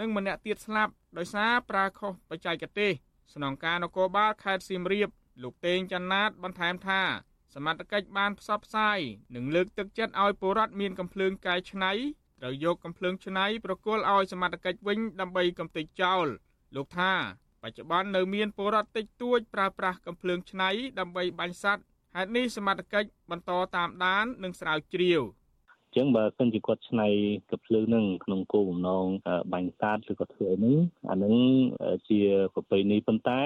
និងម្នាក់ទៀតស្លាប់ដោយសារប្រើខុសបច្ចេកទេសស្នងការនគរបាលខេត្តសៀមរាបលោកតេងច័ន្ទណាតបន្ថែមថាសមត្ថកិច្ចបានផ្សព្វផ្សាយនិងលើកទឹកចិត្តឲ្យពលរដ្ឋមានកំភ្លើងកែច្នៃត្រូវយកកំភ្លើងច្នៃប្រគល់ឲ្យសមត្ថកិច្ចវិញដើម្បីកំទេចចោលលោកថាប ច្ចុប្បន្ននៅមានពលរដ្ឋតិចតួចប្រើប្រាស់កំភ្លើងច្នៃដើម្បីបាញ់សត្វហេតុនេះសមត្ថកិច្ចបន្តតាមដាននិងស្រាវជ្រាវ។ ចឹងបើសិនជាគាត់ឆ្នៃកភ្លើងនឹងក្នុងគោលបំណងបាញ់សាទឬក៏ធ្វើអីហ្នឹងអាហ្នឹងជាប្រពៃណីប៉ុន្តែ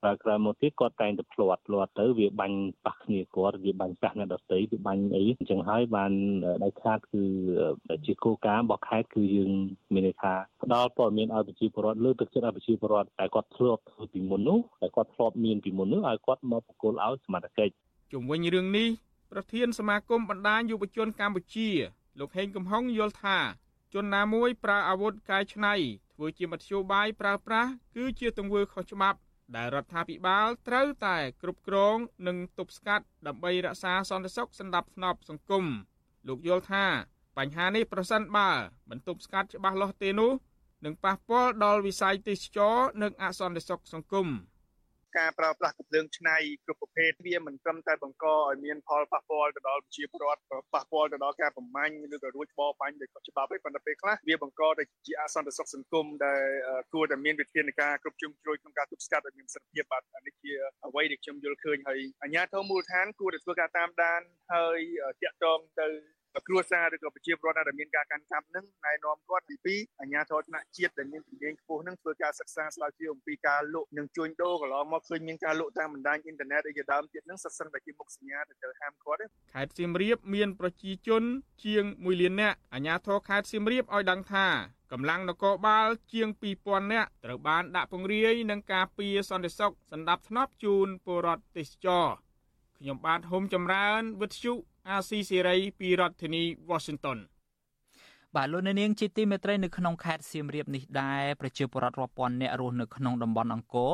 ក្រោយក្រោយមកទៀតគាត់តែងតែផ្លាត់ផ្លាត់ទៅវាបាញ់ប៉ះគ្នាគាត់វាបាញ់ប៉ះអ្នកដទៃវាបាញ់អីអញ្ចឹងហើយបានដៃខាតគឺជាគោលការណ៍របស់ខេត្តគឺយើងមានន័យថាផ្ដល់ព័ត៌មានឲ្យប្រជាពលរដ្ឋលើកទឹកចិត្តឲ្យប្រជាពលរដ្ឋតែគាត់ធ្លាប់ធ្វើពីមុននោះតែគាត់ធ្លាប់មានពីមុននោះឲ្យគាត់មកបកគលឲ្យសមត្ថកិច្ចជុំវិញរឿងនេះ ប្រធានសមាគមបណ្ដាញយុវជនកម្ពុជា លោកហេងកំហុងយល់ថាជនណាមួយប្រើអាវុធកាយឆ្នៃធ្វើជាមធ្យោបាយប្រើប្រាស់គឺជាទង្វើខុសច្បាប់ ដែលរដ្ឋាភិបាលត្រូវតែគ្រប់គ្រងនិងទប់ស្កាត់ដើម្បីរក្សាសន្តិសុខសណ្ដាប់ធ្នាប់សង្គមលោកយល់ថាបញ្ហានេះប្រសិនបើមិនទប់ស្កាត់ច្បាស់លាស់ទេនោះនឹងប៉ះពាល់ដល់វិស័យទេសចរនិងអសន្តិសុខសង្គម។ ការប្រើប្រាស់កម្លាំងឆ្នៃគ្រប់ប្រភេទវាមិនត្រឹមតែបង្កឲ្យមានផលប៉ះពាល់ទៅដល់ប្រជាពលរដ្ឋប៉ះពាល់ទៅដល់ការប្រមាញ់ឬក៏រួចបរបាញ់ដោយខុសច្បាប់ទេប៉ុន្តែពេលខ្លះវាបង្កទៅជាអសន្តិសុខសង្គមដែលគួរតែមានវិធានការគ្រប់ជ្រុងជ្រោយក្នុងការទប់ស្កាត់ឲ្យមានប្រសិទ្ធភាពបាទនេះជាអ្វីដែលខ្ញុំយល់ឃើញហើយអាជ្ញាធរមូលដ្ឋានគួរតែធ្វើការតាមដានហើយតាក់ទងទៅ គ្រួសារឬក៏ប្រជាពលរដ្ឋដែលមានការកាន់កាប់នឹងណែនាំគាត់ពីពីអាជ្ញាធរថ្នាក់ជាតិដែលមានជំនាញខ្ពស់នឹងធ្វើការសិក្សាស្រាវជ្រាវអំពីការលក់និងជួញដូរកន្លងមកឃើញមានការលក់តាមបណ្ដាញអ៊ីនធឺណិតអីជាដើមទៀតនឹងសិតសឹងតែជាមុខសញ្ញាដែលត្រូវហាមគាត់ទេខេត្តសៀមរាបមានប្រជាជនជាង1លាននាក់អាជ្ញាធរខេត្តសៀមរាបឲ្យដឹងថាកម្លាំងនគរបាលជាង2000នាក់ត្រូវបានដាក់ពង្រាយនឹងការពារសន្តិសុខសម្ដាប់ធ្នាប់ជូនពលរដ្ឋទេសចរខ្ញុំបាទហុំចម្រើនវិទ្យុ អាស៊ីសេរីពីរដ្ឋធានី Washington បាទលោកនាងជាទីមេត្រីនៅក្នុងខេត្តសៀមរាបនេះដែរប្រជាពលរដ្ឋរាប់ពាន់នាក់រស់នៅក្នុងតំបន់អង្គរ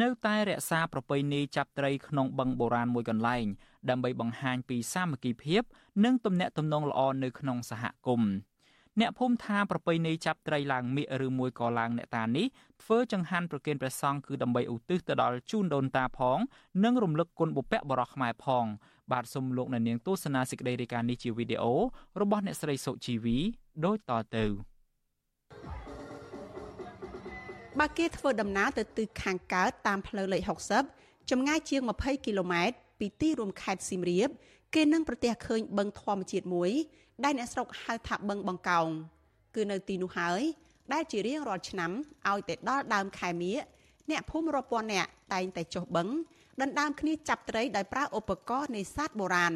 នៅតែរក្សាប្រពៃណីចាប់ត្រីក្នុងបឹងបុរាណមួយកន្លែងដើម្បីបង្ហាញពីសាមគ្គីភាព និងទំនាក់ទំនងល្អនៅក្នុងសហគមន៍អ្នកភូមិថាប្រពៃណីចាប់ត្រីឡើងមៀកឬមួយក៏ឡើងអ្នកតានេះធ្វើចង្ហាន់ប្រគេនព្រះសង្ឃគឺដើម្បីឧទ្ទិសទៅដល់ជូនដូនតាផង និងរំលឹកគុណបុព្វបុរសខ្មែរផង បាទសូមលោកអ្នកនាងទស្សនាសេចក្តីរាយការណ៍នេះជាវីដេអូរបស់អ្នកស្រីសុជីវីដូចតទៅបើគេធ្វើដំណើរទៅទិសខាងកើតតាមផ្លូវលេខ60ចម្ងាយជាង20គីឡូម៉ែត្រពីទីរួមខេត្តសៀមរាបគេនឹងប្រទះឃើញបឹងធម្មជាតិមួយ ដែលអ្នកស្រុកហៅថាបឹងបង្កោងគឺនៅទីនោះហើយដែលជារៀងរាល់ឆ្នាំឲ្យតែដល់ដើមខែមិញអ្នកភូមិរាប់ពាន់នាក់តែងតែចុះបឹង ដណ្ដើមគ្នាចាប់ត្រីដោយប្រើឧបករណ៍នេសាទបុរាណ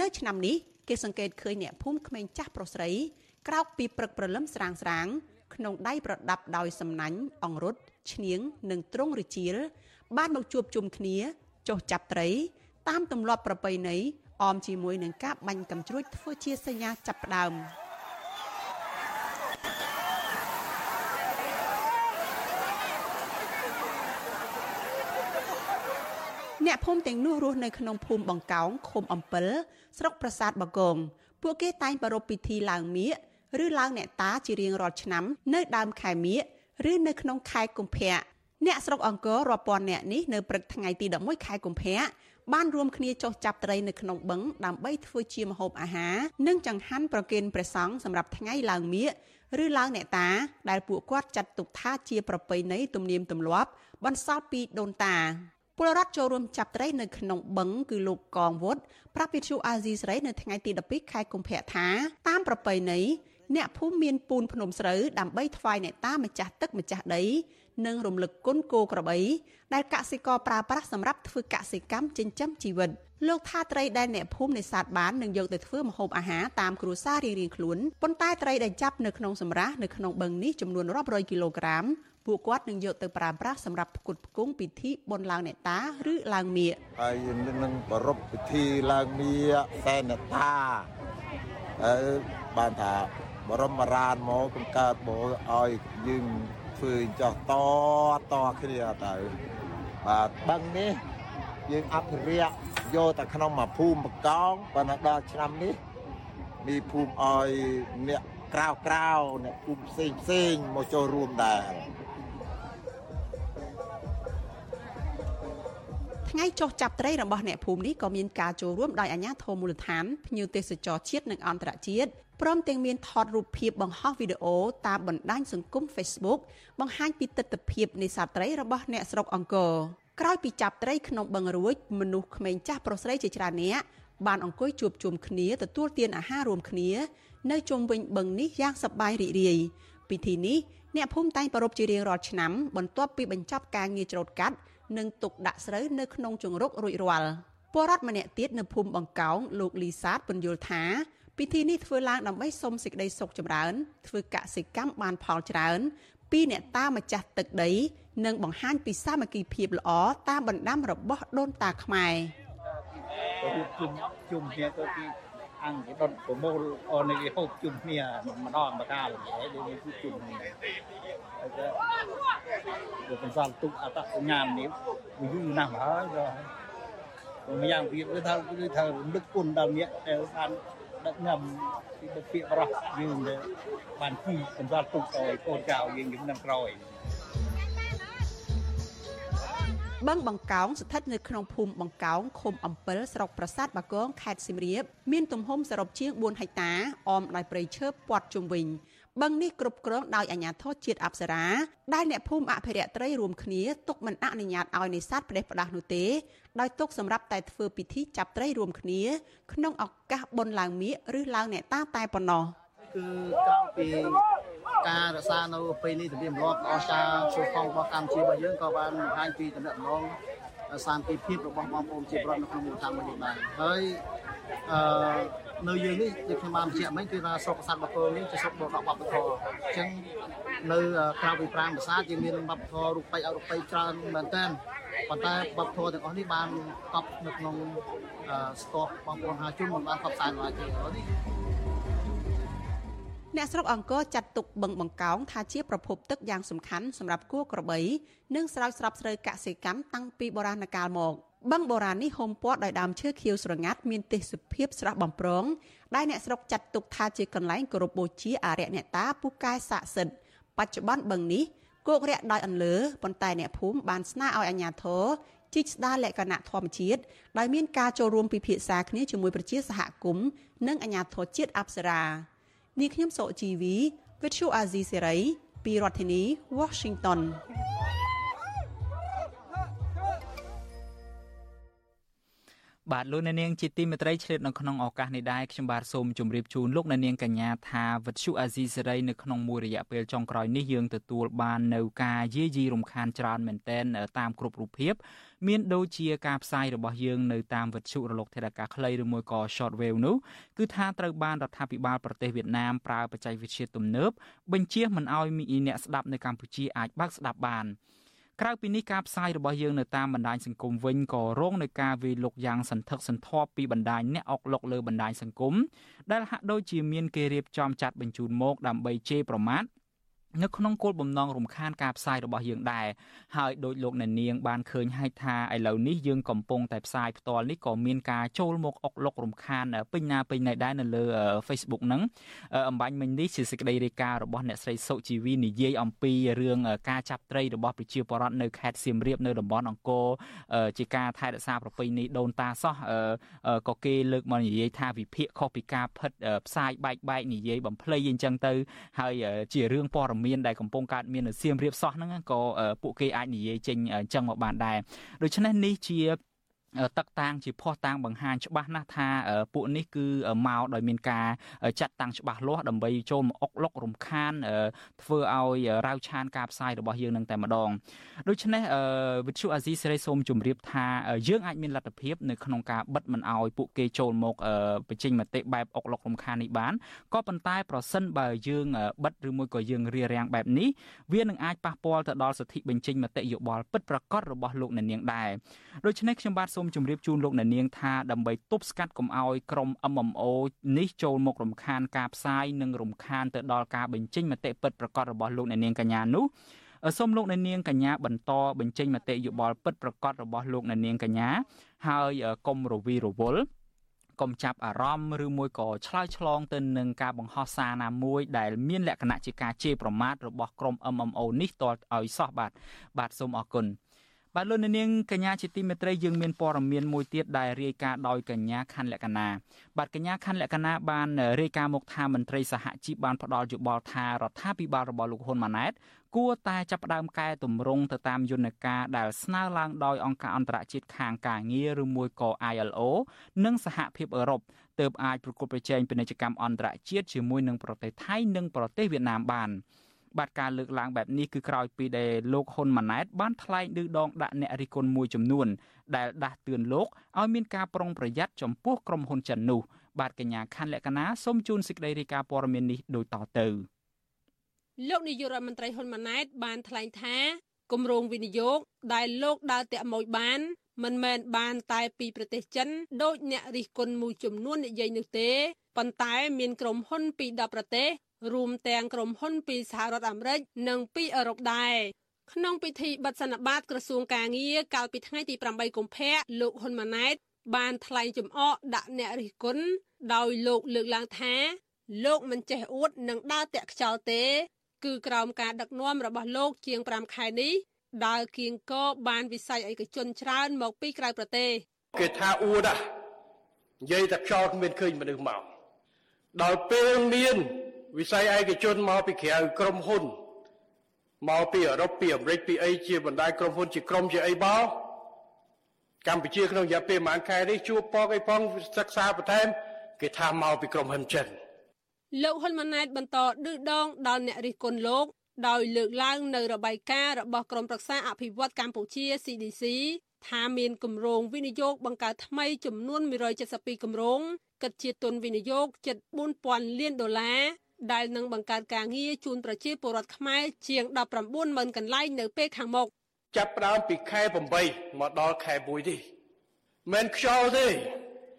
នៅឆ្នាំនេះគេសង្កេតឃើញអ្នកភូមិក្មេងចាស់ប្រុសស្រីក្រោកពីព្រឹកព្រលឹមស្រាងស្រាងក្នុងដៃប្រដាប់ដោយសំណាញ់អង្រុតឈ្នៀងនិងទ្រង់រជៀលបានមកជួបជុំគ្នាចុះចាប់ត្រី តាមទម្លាប់ប្រពៃណីអមជាមួយនឹងការបាញ់កំជ្រួចធ្វើជាសញ្ញាចាប់ផ្ដើម អ្នកភូមិទាំងនោះរស់នៅក្នុងភូមិបង្កោងឃុំអំពិលស្រុកប្រាសាទបកងពួកគេតែងប្រារព្ធពិធីឡើងមៀកឬឡើងអ្នកតាជារៀងរាល់ឆ្នាំនៅដើមខែមៀកឬនៅក្នុងខែកុម្ភៈអ្នកស្រុកអង្គររាប់ពាន់អ្នកនេះនៅព្រឹកថ្ងៃទី11ខែកុម្ភៈបានរួមគ្នាចុះចាប់ត្រីនៅក្នុងបឹងដើម្បីធ្វើជាម្ហូបអាហារនិងចង្ហាន់ប្រគេនព្រះសង្ឃសម្រាប់ថ្ងៃឡើងមៀកឬឡើងអ្នកតាដែលពួកគាត់ចាត់ទុកថាជាប្រពៃណីទំនៀមទម្លាប់បន្សល់ពីដូនតា ពលរដ្ឋចូលរួមចាប់ត្រីនៅក្នុងបឹងគឺលោកកងវុតប្រាប់វិទ្យុអាស៊ីសេរីនៅថ្ងៃទី12ខែកុម្ភៈថាតាមប្រពៃណីអ្នកភូមិមានពូនភ្នំស្រូវដើម្បីថ្វាយអ្នកតាម្ចាស់ទឹកម្ចាស់ដី និងរំលឹកគុណគោក្របី ដែលកសិករប្រើប្រាស់សម្រាប់ធ្វើកសិកម្មចិញ្ចឹមជីវិតលោកថាត្រីដែលអ្នកភូមិនេសាទបាននឹងយកទៅធ្វើម្ហូបអាហារតាមគ្រួសាររៀងៗខ្លួនប៉ុន្តែត្រីដែលចាប់នៅក្នុងសម្រាសនៅក្នុងបឹងនេះចំនួនរាប់រយគីឡូក្រាម ពួកគាត់នឹងយកទៅប្រើប្រាស់សម្រាប់ផ្គត់ផ្គង់ពិធីបុណ្យឡើងអ្នកតាឬឡើងមៀកហើយនឹងប្រពៃពិធីឡើងមៀកសែនអ្នកតាហើយបានថាបរមរានមកបង្កើតមកឲ្យយើងធ្វើចោះតតគ្នាទៅបាទបឹងនេះយើងអភិរក្សយកតែក្នុងមួយភូមិបកងប៉ុន្តែដល់ឆ្នាំនេះមានភូមិឲ្យអ្នកក្រៅក្រៅអ្នកភូមិផ្សេងផ្សេងមកចូលរួមដែរ ថ្ងៃចុះចាប់ត្រីរបស់អ្នកភូមិនេះក៏មានការចូលរួមដោយអាជ្ញាធរមូលដ្ឋានភ្ញៀវទេសចរជាតិនិងអន្តរជាតិព្រមទាំងមានថតរូបភាពបង្ហោះវីដេអូតាមបណ្ដាញសង្គម Facebook បង្ហាញពីទស្សនវិជ្ជានេសាទត្រីរបស់អ្នកស្រុកអង្គរក្រោយពីចាប់ត្រីក្នុងបឹងរួចមនុស្សក្មេងចាស់ប្រុសស្រីជាច្រើនអ្នកបានអង្គុយជួបជុំគ្នាទទួលទានអាហាររួមគ្នា នៅជុំវិញបឹងនេះយ៉ាងសប្បាយរីករាយពិធីនេះអ្នកភូមិតែងប្រារព្ធជារៀងរាល់ឆ្នាំបន្ទាប់ពីបញ្ចប់ការងារច្រូតកាត់ និងទុកដាក់ស្រូវនៅក្នុងជង្រុករួចរាល់ពលរដ្ឋម្នាក់ទៀតនៅភូមិបង្កោងលោកលីសាទពន្យល់ថាពិធីនេះធ្វើឡើងដើម្បីសុំសេចក្តីសុខចម្រើន ធ្វើកសិកម្មបានផលច្រើន ពីអ្នកតាម្ចាស់ទឹកដី និងបង្ហាញពីសាមគ្គីភាពល្អតាមបណ្ដាំរបស់ដូនតាខ្មែរជុំជុំគ្នាទៅពីអង្គគេដុតប្រមូលអូនគេហូបជុំគ្នាម្ដងម្កាលហើយដូចនេះជុំគ្នា ហើយក៏វាបន្សល់ទុកអត្តសញ្ញាណនេះវាយូរណាស់មកហើយក៏ម្យ៉ាងទៀតគឺថាគឺថារំលឹកគុណដល់អ្នកដែលបានដឹកនាំពីដឹកពាក្យបរោះយើងដែលបានគីបន្សល់ទុកឲ្យកូនចៅយើងជំនាន់ក្រោយបឹងបង្កោងស្ថិតនៅក្នុងភូមិបង្កោងឃុំអំពិលស្រុកប្រាសាទបាគងខេត្តសៀមរាបមានទំហំសរុបជាង4ហិកតាអមដោយព្រៃឈើព័ទ្ធជុំវិញ បឹងនេះគ្រប់គ្រងដោយអាជ្ញាធរជាតិអប្សរាដែលអ្នកភូមិអភិរក្សត្រីរួមគ្នាទុកមិនអនុញ្ញាតឲ្យនេសាទផ្ដេសផ្ដាស់នោះទេដោយទុកសម្រាប់តែធ្វើពិធីចាប់ត្រីរួមគ្នា ក្នុងឱកាសបុណ្យឡើងមៀកឬឡើងអ្នកតាតែប៉ុណ្ណោះគឺក្រៅពីការរក្សានៅពេលនេះទំនៀមទម្លាប់អស្ចារ្យជួយផងរបស់កម្ពុជារបស់យើងក៏បានបង្ហាញពីតំណែង សាមគ្គីភាពរបស់បងប្អូនជាប្រដ្ឋនៅក្នុងមូលដ្ឋានរបស់យើងដែរហើយអឺនៅយើងនេះដូចខ្ញុំបានបញ្ជាក់មិញគឺថាស្រុកប្រាសាទបកគោនេះជាស្រុកបរតបបធរអញ្ចឹងនៅក្រៅពីប្រាង្គប្រាសាទយើងមានបបធររូបិយអរូបិយច្រើនមែនតើប៉ុន្តែបបធរទាំងអស់នេះបានកប់នៅក្នុងស្ទប់បងប្អូនហាជនមិនបានកប់ផ្សាយឡើយទេនេះ អ្នកស្រុកអង្គរចាត់ទុកបឹងបង្កោងថាជាប្រភពទឹកយ៉ាងសំខាន់សម្រាប់គួរក្របីនិងស្រោចស្រពស្រូវកសិកម្មតាំងពីបុរាណកាលមកបឹងបុរាណនេះហុំព័ទ្ធដោយដើមឈើខៀវស្រងាត់មានទេសភាពស្រស់បំព្រងដែលអ្នកស្រុកចាត់ទុកថាជាកន្លែងគោរពបូជាអារក្សអ្នកតាពូកែស័ក្តិសិទ្ធិបច្ចុប្បន្នបឹងនេះគោករាក់ដោយអន្លើប៉ុន្តែអ្នកភូមិបានស្នើឲ្យអាជ្ញាធរជីកស្ដារលក្ខណៈធម្មជាតិដោយមានការចូលរួមពិភាក្សាគ្នាជាមួយប្រជាសហគមន៍និងអាជ្ញាធរជាតិអប្សរា នាងខ្ញុំសុជីវី Virtual Azizi Serai ពីរដ្ឋធានី Washington បបាទលោកអ្នកនាងជាទីមេត្រីឆ្លៀតនៅក្នុងឱកាសនេះដែរខ្ញុំបាទសូមជម្រាបជូនលោកអ្នកនាងកញ្ញាថាវិទ្យុអាស៊ីសេរីនៅក្នុងមួយរយៈពេលចុងក្រោយនេះយើងទទួលបាននៅការយាយីរំខានច្រើនមែនទែនតាមគ្រប់រូបភាព មានដូចជាការផ្សាយរបស់យើងនៅតាមវិទ្យុរលកធាតុអាកាសខ្លីឬមួយក៏ short wave នោះគឺថាត្រូវបានរដ្ឋាភិបាលប្រទេសវៀតណាមប្រើបច្ចេកវិទ្យាទំនើបបញ្ជាមិនឲ្យមានអ្នកស្ដាប់នៅកម្ពុជាអាចបើកស្ដាប់បានក្រៅពីនេះការផ្សាយរបស់យើងនៅតាមបណ្ដាញសង្គមវិញក៏រងនឹងការវាយលុកយ៉ាងសន្ធឹកសន្ធាប់ពីបណ្ដាញអ្នកអុកលុកលើបណ្ដាញសង្គមដែលហាក់ដូចជាមានគេរៀបចំចាត់បញ្ជូនមកដើម្បីជេរប្រមាថ នៅក្នុងគោលបំណងរំខានការផ្សាយរបស់យើងដែរហើយដោយលោកអ្នកនាងបានឃើញហើយថាឥឡូវនេះយើងកំពុងតែផ្សាយផ្ទាល់នេះក៏មានការចូលមកអុកលុករំខានពេញណាពេញណីដែរនៅលើ Facebook ហ្នឹងអំបញ្ញមិញនេះជាសេចក្តីរាយការណ៍របស់អ្នកស្រីសុជីវីនិយាយអំពីរឿងការចាប់ត្រីរបស់ប្រជាពលរដ្ឋនៅខេត្តសៀមរាបនៅតំបន់អង្គរជាការថែរក្សាប្រពៃណីដូនតាសោះក៏គេលើកមកនិយាយថាវិភាគខុសពីការផិតផ្សាយបែកបែកនិយាយបំភ្លៃអញ្ចឹងទៅហើយជារឿងព័ត៌មានមានដែលកំពុងកើតមាននៅសៀមរាបសោះហ្នឹងក៏ពួកគេអាចនិយាយចេញអញ្ចឹងមកបានដែរដូច្នេះនេះជា ទឹកតាងជាភ័ស្តុតាងបង្ហាញច្បាស់ណាស់ថាពួកនេះគឺមកដោយមានការចាត់តាំងច្បាស់លាស់ដើម្បីចូលមកអុកលុករំខានធ្វើឲ្យរាវឆានការផ្សាយរបស់យើងនឹងតែម្ដងដូច្នេះវិទ្យុអាស៊ីសេរីសូមជម្រាបថាយើងអាចមានលទ្ធភាពនៅក្នុងការបិទមិនឲ្យពួកគេចូលមកបញ្ចេញមតិបែបអុកលុករំខាននេះបានក៏ប៉ុន្តែប្រសិនបើយើងបិទឬមួយក៏យើងរារាំងបែបនេះវានឹងអាចប៉ះពាល់ទៅដល់សិទ្ធិបញ្ចេញមតិយោបល់ពិតប្រាកដរបស់លោកអ្នកនាងដែរដូច្នេះខ្ញុំបាទសូមជម្រាបជូនលោកអ្នកនាងថាដើម្បីទប់ស្កាត់កុំឲ្យក្រុម MMO នេះចូលមករំខានការផ្សាយនិងរំខានទៅដល់ការបញ្ចេញមតិពិតប្រាកដរបស់លោកអ្នកនាងកញ្ញានោះសូមលោកអ្នកនាងកញ្ញាបន្តបញ្ចេញមតិយោបល់ពិតប្រាកដរបស់លោកអ្នកនាងកញ្ញាហើយកុំរវីរវល់កុំចាប់អារម្មណ៍ឬមួយក៏ឆ្លើយឆ្លងទៅនឹងការបង្ហោះសារណាមួយដែលមានលក្ខណៈជាការជេរប្រមាថរបស់ក្រុម MMO នេះតឲ្យសោះបាទបាទសូមអរគុណ បាទលោកនាងកញ្ញាជាទីមេត្រីយើងមានព័ត៌មានមួយទៀតដែលរាយការណ៍ដោយកញ្ញាខណ្ឌលក្ខណាបាទកញ្ញាខណ្ឌលក្ខណាបានរាយការណ៍មកថាមន្ត្រីសហជីពបានផ្ដល់យោបល់ថារដ្ឋាភិបាលរបស់លោកហ៊ុនម៉ាណែតគួរតែចាប់ផ្ដើមកែតម្រង់ទៅតាមយន្តការដែលស្នើឡើងដោយអង្គការអន្តរជាតិខាងការងារឬមួយក៏ ILO និងសហភាពអឺរ៉ុបទើបអាចប្រកួតប្រជែងពាណិជ្ជកម្មអន្តរជាតិជាមួយនឹងប្រទេសថៃនិងប្រទេសវៀតណាមបាន។ បាទការលើកឡើងបែបនេះគឺក្រោយពីដែលលោកហ៊ុនម៉ាណែតបានថ្លែងឌឺដងដាក់អ្នករិះគន់មួយចំនួន ដែលដាស់តឿនលោកឲ្យមានការប្រុងប្រយ័ត្នចំពោះក្រុមហ៊ុនចិននោះបាទកញ្ញាខាន់លក្ខណាសូមជូនសេចក្តីរាយការណ៍ព័ត៌មាននេះដូចតទៅលោកនាយករដ្ឋមន្ត្រីហ៊ុនម៉ាណែតបានថ្លែងថាគម្រោងវិនិយោគដែលលោកដើរតាក់ម៉ួយបាន មិនមែនបានតែពីប្រទេសចិនដោយអ្នករិះគន់មួយចំនួននិយាយនោះទេប៉ុន្តែមានក្រុមហ៊ុនពី10ប្រទេស រួមទាំងក្រុមហ៊ុនពីសហរដ្ឋអាមេរិកនិងពីអឺរ៉ុបដែរក្នុងពិធីបិទសន្និបាតក្រសួងកាងារកាលពីថ្ងៃទី8កុម្ភៈលោកហ៊ុនម៉ាណែត បានថ្លែងចំអកដាក់អ្នករិះគន់ដោយលោកលើកឡើងថា លោកមិនចេះអួតនិងដើរតាក់ខ្យល់ទេ គឺក្រោមការដឹកនាំរបស់លោកជាង5ខែនេះដើរគៀងកបានវិស័យឯកជនច្រើនមកពីក្រៅប្រទេសគេថាអួតនិយាយតែខ្យល់គ្មានឃើញមនុស្សមកដល់ពេលមាន វិស័យឯកជនមកពីក្រៅក្រុមហ៊ុនមកពីអឺរ៉ុបពីអាមេរិកពីអីជាបណ្ដាញក្រុមហ៊ុនជាក្រុមជាអីមកកម្ពុជាក្នុងរយៈពេលប្រហែលខែនេះជួបពកអីផងសិក្សាបន្ថែមគេថាមកពីក្រុមហ៊ុនចិនលោកហ៊ុនម៉ាណែតបន្តឌឺដងដល់អ្នករិះគន់លោកដោយលើកឡើងនៅរបាយការណ៍របស់ក្រមប្រឹក្សាអភិវឌ្ឍកម្ពុជា CDC ថាមានគម្រោងវិនិយោគបង្កើតថ្មីចំនួន172គម្រោងគិតជាទុនវិនិយោគជិត4000លានដុល្លារ ដែលនឹងបង្កើតការងារជូនប្រជាពលរដ្ឋខ្មែរជាង19ម៉ឺនកន្លែងនៅពេលខាងមុខចាប់ផ្ដើមពីខែ8មកដល់ខែ1នេះមិនខ្យល់ទេ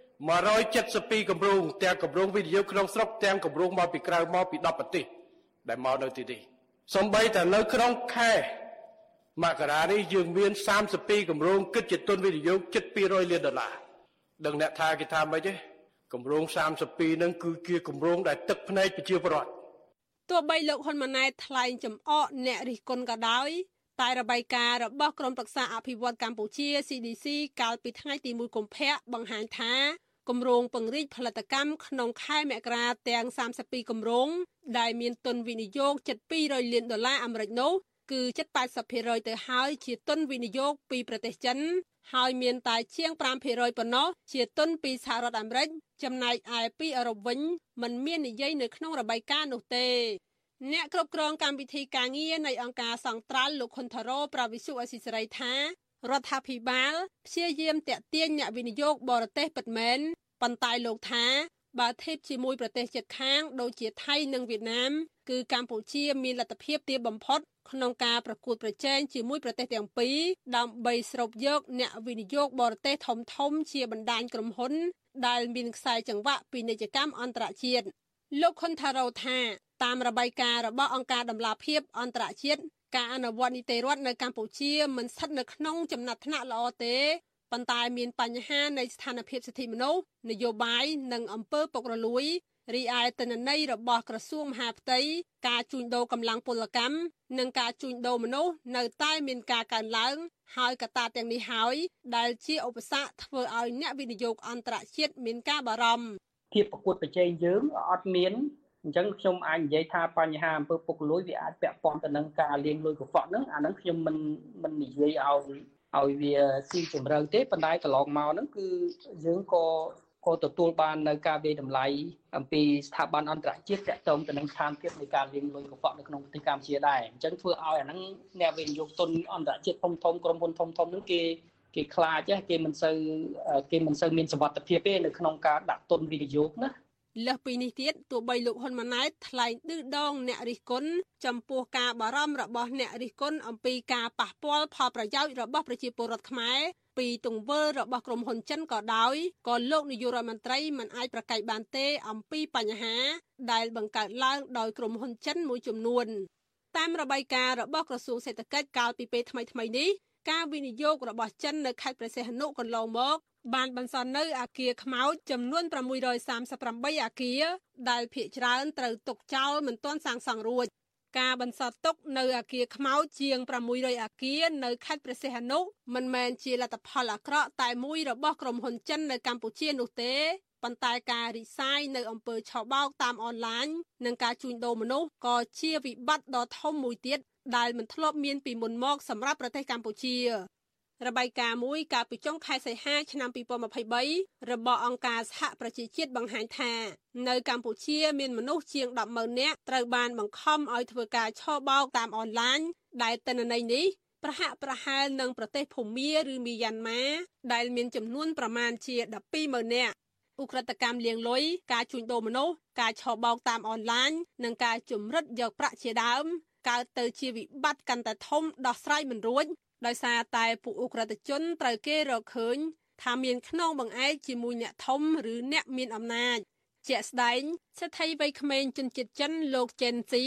172គម្រោងទាំងគម្រោងវិនិយោគក្នុងស្រុកទាំងគម្រោងមកពីក្រៅមកពី10ប្រទេសដែលមកនៅទីនេះសំបីតែនៅក្នុងខែមករានេះយើងមាន32គម្រោងគិតជាទុនវិនិយោគជិត200លានដុល្លារដឹងអ្នកថាគេថាម៉េចទេ គម្រោង32នឹងគឺជាគម្រោងដែលទឹកភ្នែកប្រជាពលរដ្ឋទោះបីលោកហ៊ុនម៉ាណែតថ្លែងចំអកអ្នករិះគន់ក៏ដោយតែរបាយការណ៍របស់ក្រមប្រឹក្សាអភិវឌ្ឍកម្ពុជា CDC កាលពីថ្ងៃទី1កុម្ភៈបង្ហាញថាគម្រោងពង្រីកផលិតកម្មក្នុងខែមករាទាំង32គម្រោងដែលមានទុនវិនិយោគជិត200លានដុល្លារអាមេរិកនោះ គឺជិត80%ទៅហើយជាទុនវិនិយោគពីប្រទេសចិន ហើយមានតែជាង5%ប៉ុណ្ណោះជាទុនពីសហរដ្ឋអាមេរិកចំណែកឯពីអឺរ៉ុបវិញมันមាននិយាយនៅក្នុងរបាយការណ៍នោះទេអ្នកគ្រប់គ្រងកម្មវិធីការងារនៃអង្គការសង្ត្រាល់លោកខុនថារ៉ូប្រាវិសុអេស៊ីសេរីថារដ្ឋាភិបាលព្យាយាមតាក់ទាញអ្នកវិនិយោគបរទេសពិតមែនប៉ុន្តែលោកថា បើធៀបជាមួយប្រទេសជិតខាងដូចជាថៃនិងវៀតណាមគឺកម្ពុជាមានលទ្ធភាពទាបបំផុតក្នុងការប្រកួតប្រជែងជាមួយប្រទេសទាំងពីរដើម្បីស្រូបយកអ្នកវិនិយោគបរទេសធំធំជាបណ្ដាញក្រុមហ៊ុន ដែលមានខ្សែចង្វាក់ពាណិជ្ជកម្មអន្តរជាតិលោកខុនថារ៉ូថាតាមរបាយការណ៍របស់អង្គការដំឡាភិបអន្តរជាតិការអនុវត្តនីតិរដ្ឋនៅកម្ពុជាមិនស្ថិតនៅក្នុងចំណាត់ថ្នាក់ល្អទេ ប៉ុន្តែមានបញ្ហានៃស្ថានភាពសិទ្ធិមនុស្សនយោបាយនិងអំពើពុករលួយរីឯទិន្នន័យរបស់ក្រសួងមហាផ្ទៃការជួញដូរកម្លាំងពលកម្មនិងការជួញដូរមនុស្សនៅតែមានការកើនឡើង ហើយកត្តាទាំងនេះហើយដែលជាឧបសគ្គធ្វើឲ្យអ្នកវិនិយោគអន្តរជាតិមានការបារម្ភភាពប្រកួតប្រជែងយើងអត់មានអញ្ចឹងខ្ញុំអាចនិយាយថាបញ្ហាអំពើពុករលួយវាអាចពាក់ព័ន្ធទៅនឹងការលាងលុយកខ្វក់ហ្នឹងអាហ្នឹងខ្ញុំមិនមិននិយាយឲ្យ ឲ្យវាស៊ីជម្រៅទេប៉ុន្តែកន្លងមកហ្នឹងគឺយើងក៏ក៏ទទួលបាននៅការវិយតម្លៃអំពីស្ថាប័នអន្តរជាតិទាក់ទងទៅនឹងស្ថានភាពនៃការលាងលុយកខ្វក់នៅក្នុងប្រទេសកម្ពុជាដែរអញ្ចឹងធ្វើឲ្យអាហ្នឹងអ្នកវិនិយោគទុនអន្តរជាតិធំធំក្រុមហ៊ុនធំធំហ្នឹងគេគេខ្លាចគេមិនសូវគេមិនសូវមានសវត្ថភាពទេនៅក្នុងការដាក់ទុនវិនិយោគណា លើសពីនេះទៀតទោះបីលោកហ៊ុនម៉ាណែតថ្លែងឌឺដងអ្នករិះគន់ចំពោះការបារម្ភរបស់អ្នករិះគន់អំពីការប៉ះពាល់ផលប្រយោជន៍របស់ប្រជាពលរដ្ឋខ្មែរពីទង្វើរបស់ក្រុមហ៊ុនចិនក៏ដោយក៏លោកនាយករដ្ឋមន្ត្រីមិនអាចប្រកែកបានទេអំពីបញ្ហា ដែលបង្កើតឡើងដោយក្រុមហ៊ុនចិនមួយចំនួនតាមរបាយការណ៍របស់ក្រសួងសេដ្ឋកិច្ចកាលពីពេលថ្មីៗនេះ ការវិនិយោគរបស់ចិននៅខេត្តព្រះសីហនុកន្លងមក បានបន្សល់នៅអាគារខ្មោចចំនួន638អាគារដែលភ្នាក់ច្រើនត្រូវទុកចោលមិនទាន់សាងសង់រួចការបន្សល់ទុកនៅអាគារខ្មោចជាង600អាគារនៅខេត្តព្រះសីហនុមិនមែនជាលទ្ធផលអាក្រក់តែមួយរបស់ក្រុមហ៊ុនចិននៅកម្ពុជានោះទេប៉ុន្តែការរីសាយនៅអំពើឆបោកតាមអនឡាញនិងការជួញដូរមនុស្សក៏ជាវិបត្តិដ៏ធំមួយទៀត ដែលមិនធ្លាប់មានពីមុនមកសម្រាប់ប្រទេសកម្ពុជារបាយការណ៍មួយកាលពីចុងខែសីហាឆ្នាំ2023របស់អង្គការសហប្រជាជាតិបង្ហាញថា នៅកម្ពុជាមានមនុស្សជាង100,000នាក់ត្រូវបានបង្ខំឲ្យធ្វើការឆបោកតាមអនឡាញដែលទិន្នន័យនេះប្រហាក់ប្រហែលនឹងប្រទេសភូមាឬមីយ៉ាន់ម៉ាដែលមានចំនួនប្រមាណជា120,000នាក់ឧក្រិដ្ឋកម្មលាងលុយការជួញដូរមនុស្សការឆបោកតាមអនឡាញនិងការជំរិតយកប្រាក់ជាដើម កើតទៅជាវិបត្តិកាន់តែធំដោះស្រាយមិនរួចដោយសារតែពួកអ ுக ្រិតជនត្រូវគេរកឃើញថាមានខ្នងបង្អែកជាមួយអ្នកធំឬអ្នកមានអំណាចជាក់ស្ដែងសេដ្ឋីវ័យក្មេងជនជាតិចិនលោកចេនស៊ី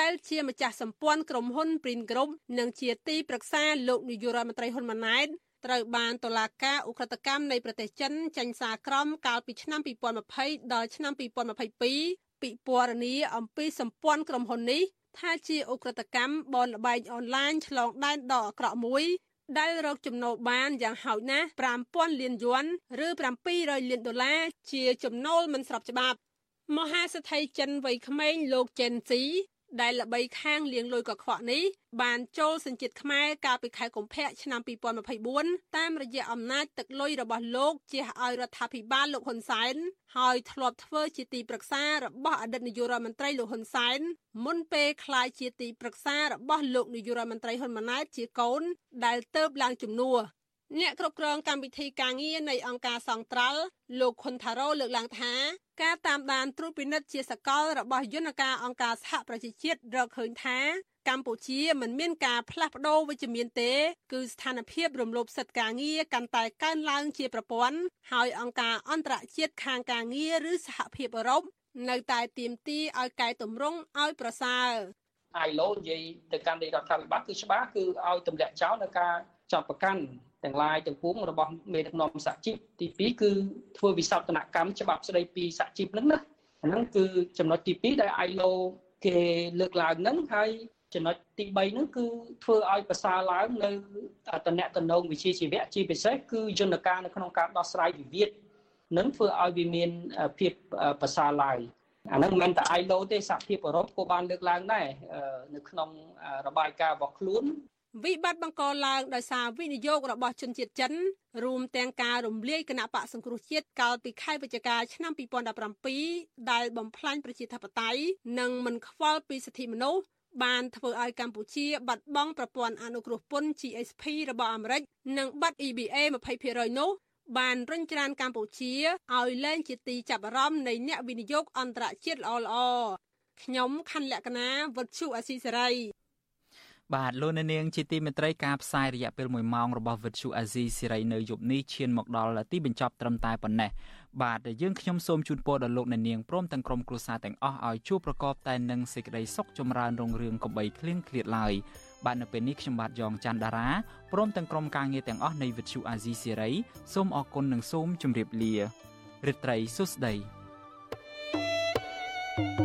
ដែលជាម្ចាស់សម្ព័ន្ធក្រុមហ៊ុន Prin Group និងជាទីប្រឹក្សាលោកនាយករដ្ឋមន្ត្រីហ៊ុនម៉ាណែតត្រូវបានតុលាការអ ுக ្រិតកម្មនៃប្រទេសចិនចេញសារក្រមកាលពីឆ្នាំ2020ដល់ឆ្នាំ2022ពិពណ៌នាអំពីសម្ព័ន្ធក្រុមហ៊ុននេះ ថាជាអ ுக ្រិតកម្មបនលបែងអនឡាញឆ្លងដែនដ៏អាក្រក់មួយដែលរកចំណូលបានយ៉ាងហោចណាស់5000លានយួនឬ700លានដុល្លារជាចំណូលមិនស្របច្បាប់មហាសេដ្ឋីចិនវ័យក្មេងលោកចេនស៊ី ដែលល្បីខាងលាងលុយកខ្វក់នេះបានចូលសញ្ជាតិខ្មែរកាលពីខែកុម្ភៈឆ្នាំ2024តាមរយៈអំណាចទឹកលុយរបស់លោកជះឲ្យរដ្ឋាភិបាលលោកហ៊ុនសែនហើយធ្លាប់ធ្វើជាទីប្រឹក្សារបស់អតីតនាយករដ្ឋមន្ត្រីលោកហ៊ុនសែនមុនពេលក្លាយជាទីប្រឹក្សារបស់លោកនាយករដ្ឋមន្ត្រីហ៊ុនម៉ាណែតជាកូនដែលទៅបឡើងជំនួស អ្នកគ្រប់គ្រងកម្មវិធីការងារនៃអង្គការសង្ត្រាល់លោកខុនថារ៉ូលើកឡើងថាការតាមដានត្រួតពិនិត្យជាសកលរបស់យន្តការអង្គការសហប្រជាជាតិរកឃើញថាកម្ពុជាមិនមានការផ្លាស់ប្ដូរវិជ្ជមានទេគឺស្ថានភាពរំលោភសិទ្ធិការងារកាន់តែកើនឡើងជាប្រព័ន្ធហើយអង្គការអន្តរជាតិខាងការងារឬសហភាពអឺរ៉ុបនៅតែទាមទារឲ្យកែតម្រង់ឲ្យប្រសើរ ILO និយាយទៅកាន់រដ្ឋាភិបាលគឺច្បាស់គឺឲ្យទម្លាក់ចោលនៅការចាប់ប្រកាន់ ទាំងឡាយទាំងពួងរបស់មេដឹកនាំសហជីពទី2គឺធ្វើវិសោធនកម្មច្បាប់ស្ដីពីសហជីពហ្នឹងណាហ្នឹងគឺចំណុចទី2ដែល ILO គេលើកឡើងហ្នឹងហើយចំណុចទី3ហ្នឹងគឺធ្វើឲ្យប្រសើរឡើងនៅតំណែងតំណងវិជាជីវៈជាពិសេសគឺយន្តការនៅក្នុងការដោះស្រាយវិវាទនឹងធ្វើឲ្យវាមានភាពប្រសើរឡើងអាហ្នឹងមិនមែនតែ ILO ទេសហភាពអឺរ៉ុបក៏បានលើកឡើងដែរនៅក្នុងរបាយការណ៍របស់ខ្លួន វិបត្តិបង្កឡើងដោយសារវិនិយោគរបស់ជនជាតិចិនរួមទាំងការរំលាយគណៈបកសង្គ្រោះជាតិកាលពីខែវិច្ឆិកាឆ្នាំ2017ដែលបំផ្លាញប្រជាធិបតេយ្យនិងមិនខ្វល់ពីសិទ្ធិមនុស្សបានធ្វើឲ្យកម្ពុជាបាត់បង់ប្រព័ន្ធអនុគ្រោះពន្ធ GSP របស់អាមេរិកនិងបាត់ EBA 20%នោះបានរុញច្រានកម្ពុជាឲ្យលែងជាទីចាប់អារម្មណ៍នៃអ្នកវិនិយោគអន្តរជាតិល្អៗខ្ញុំខណ្ឌលក្ខណាវុទ្ធុអាស៊ីសេរី បាទលោកអ្នកនាងជាទីមេត្រីការផ្សាយរយៈពេល1ម៉ោងរបស់វិទ្យុអាស៊ីសេរីនៅយប់នេះឈានមកដល់ទីបញ្ចប់ត្រឹមតែប៉ុណ្ណេះបាទយើងខ្ញុំសូមជូនពរដល់លោកអ្នកនាងព្រមទាំងក្រុមគ្រួសារទាំងអស់ឲ្យជួបប្រកបតែនឹងសេចក្តីសុខចម្រើនរុងរឿងកំបីគ្លៀងគ្លាតឡើយបាទនៅពេលនេះខ្ញុំបាទយ៉ងច័ន្ទដារាព្រមទាំងក្រុមការងារទាំងអស់នៃវិទ្យុអាស៊ីសេរីសូមអរគុណនិងសូមជម្រាបលារាត្រីសុស្ដី thank you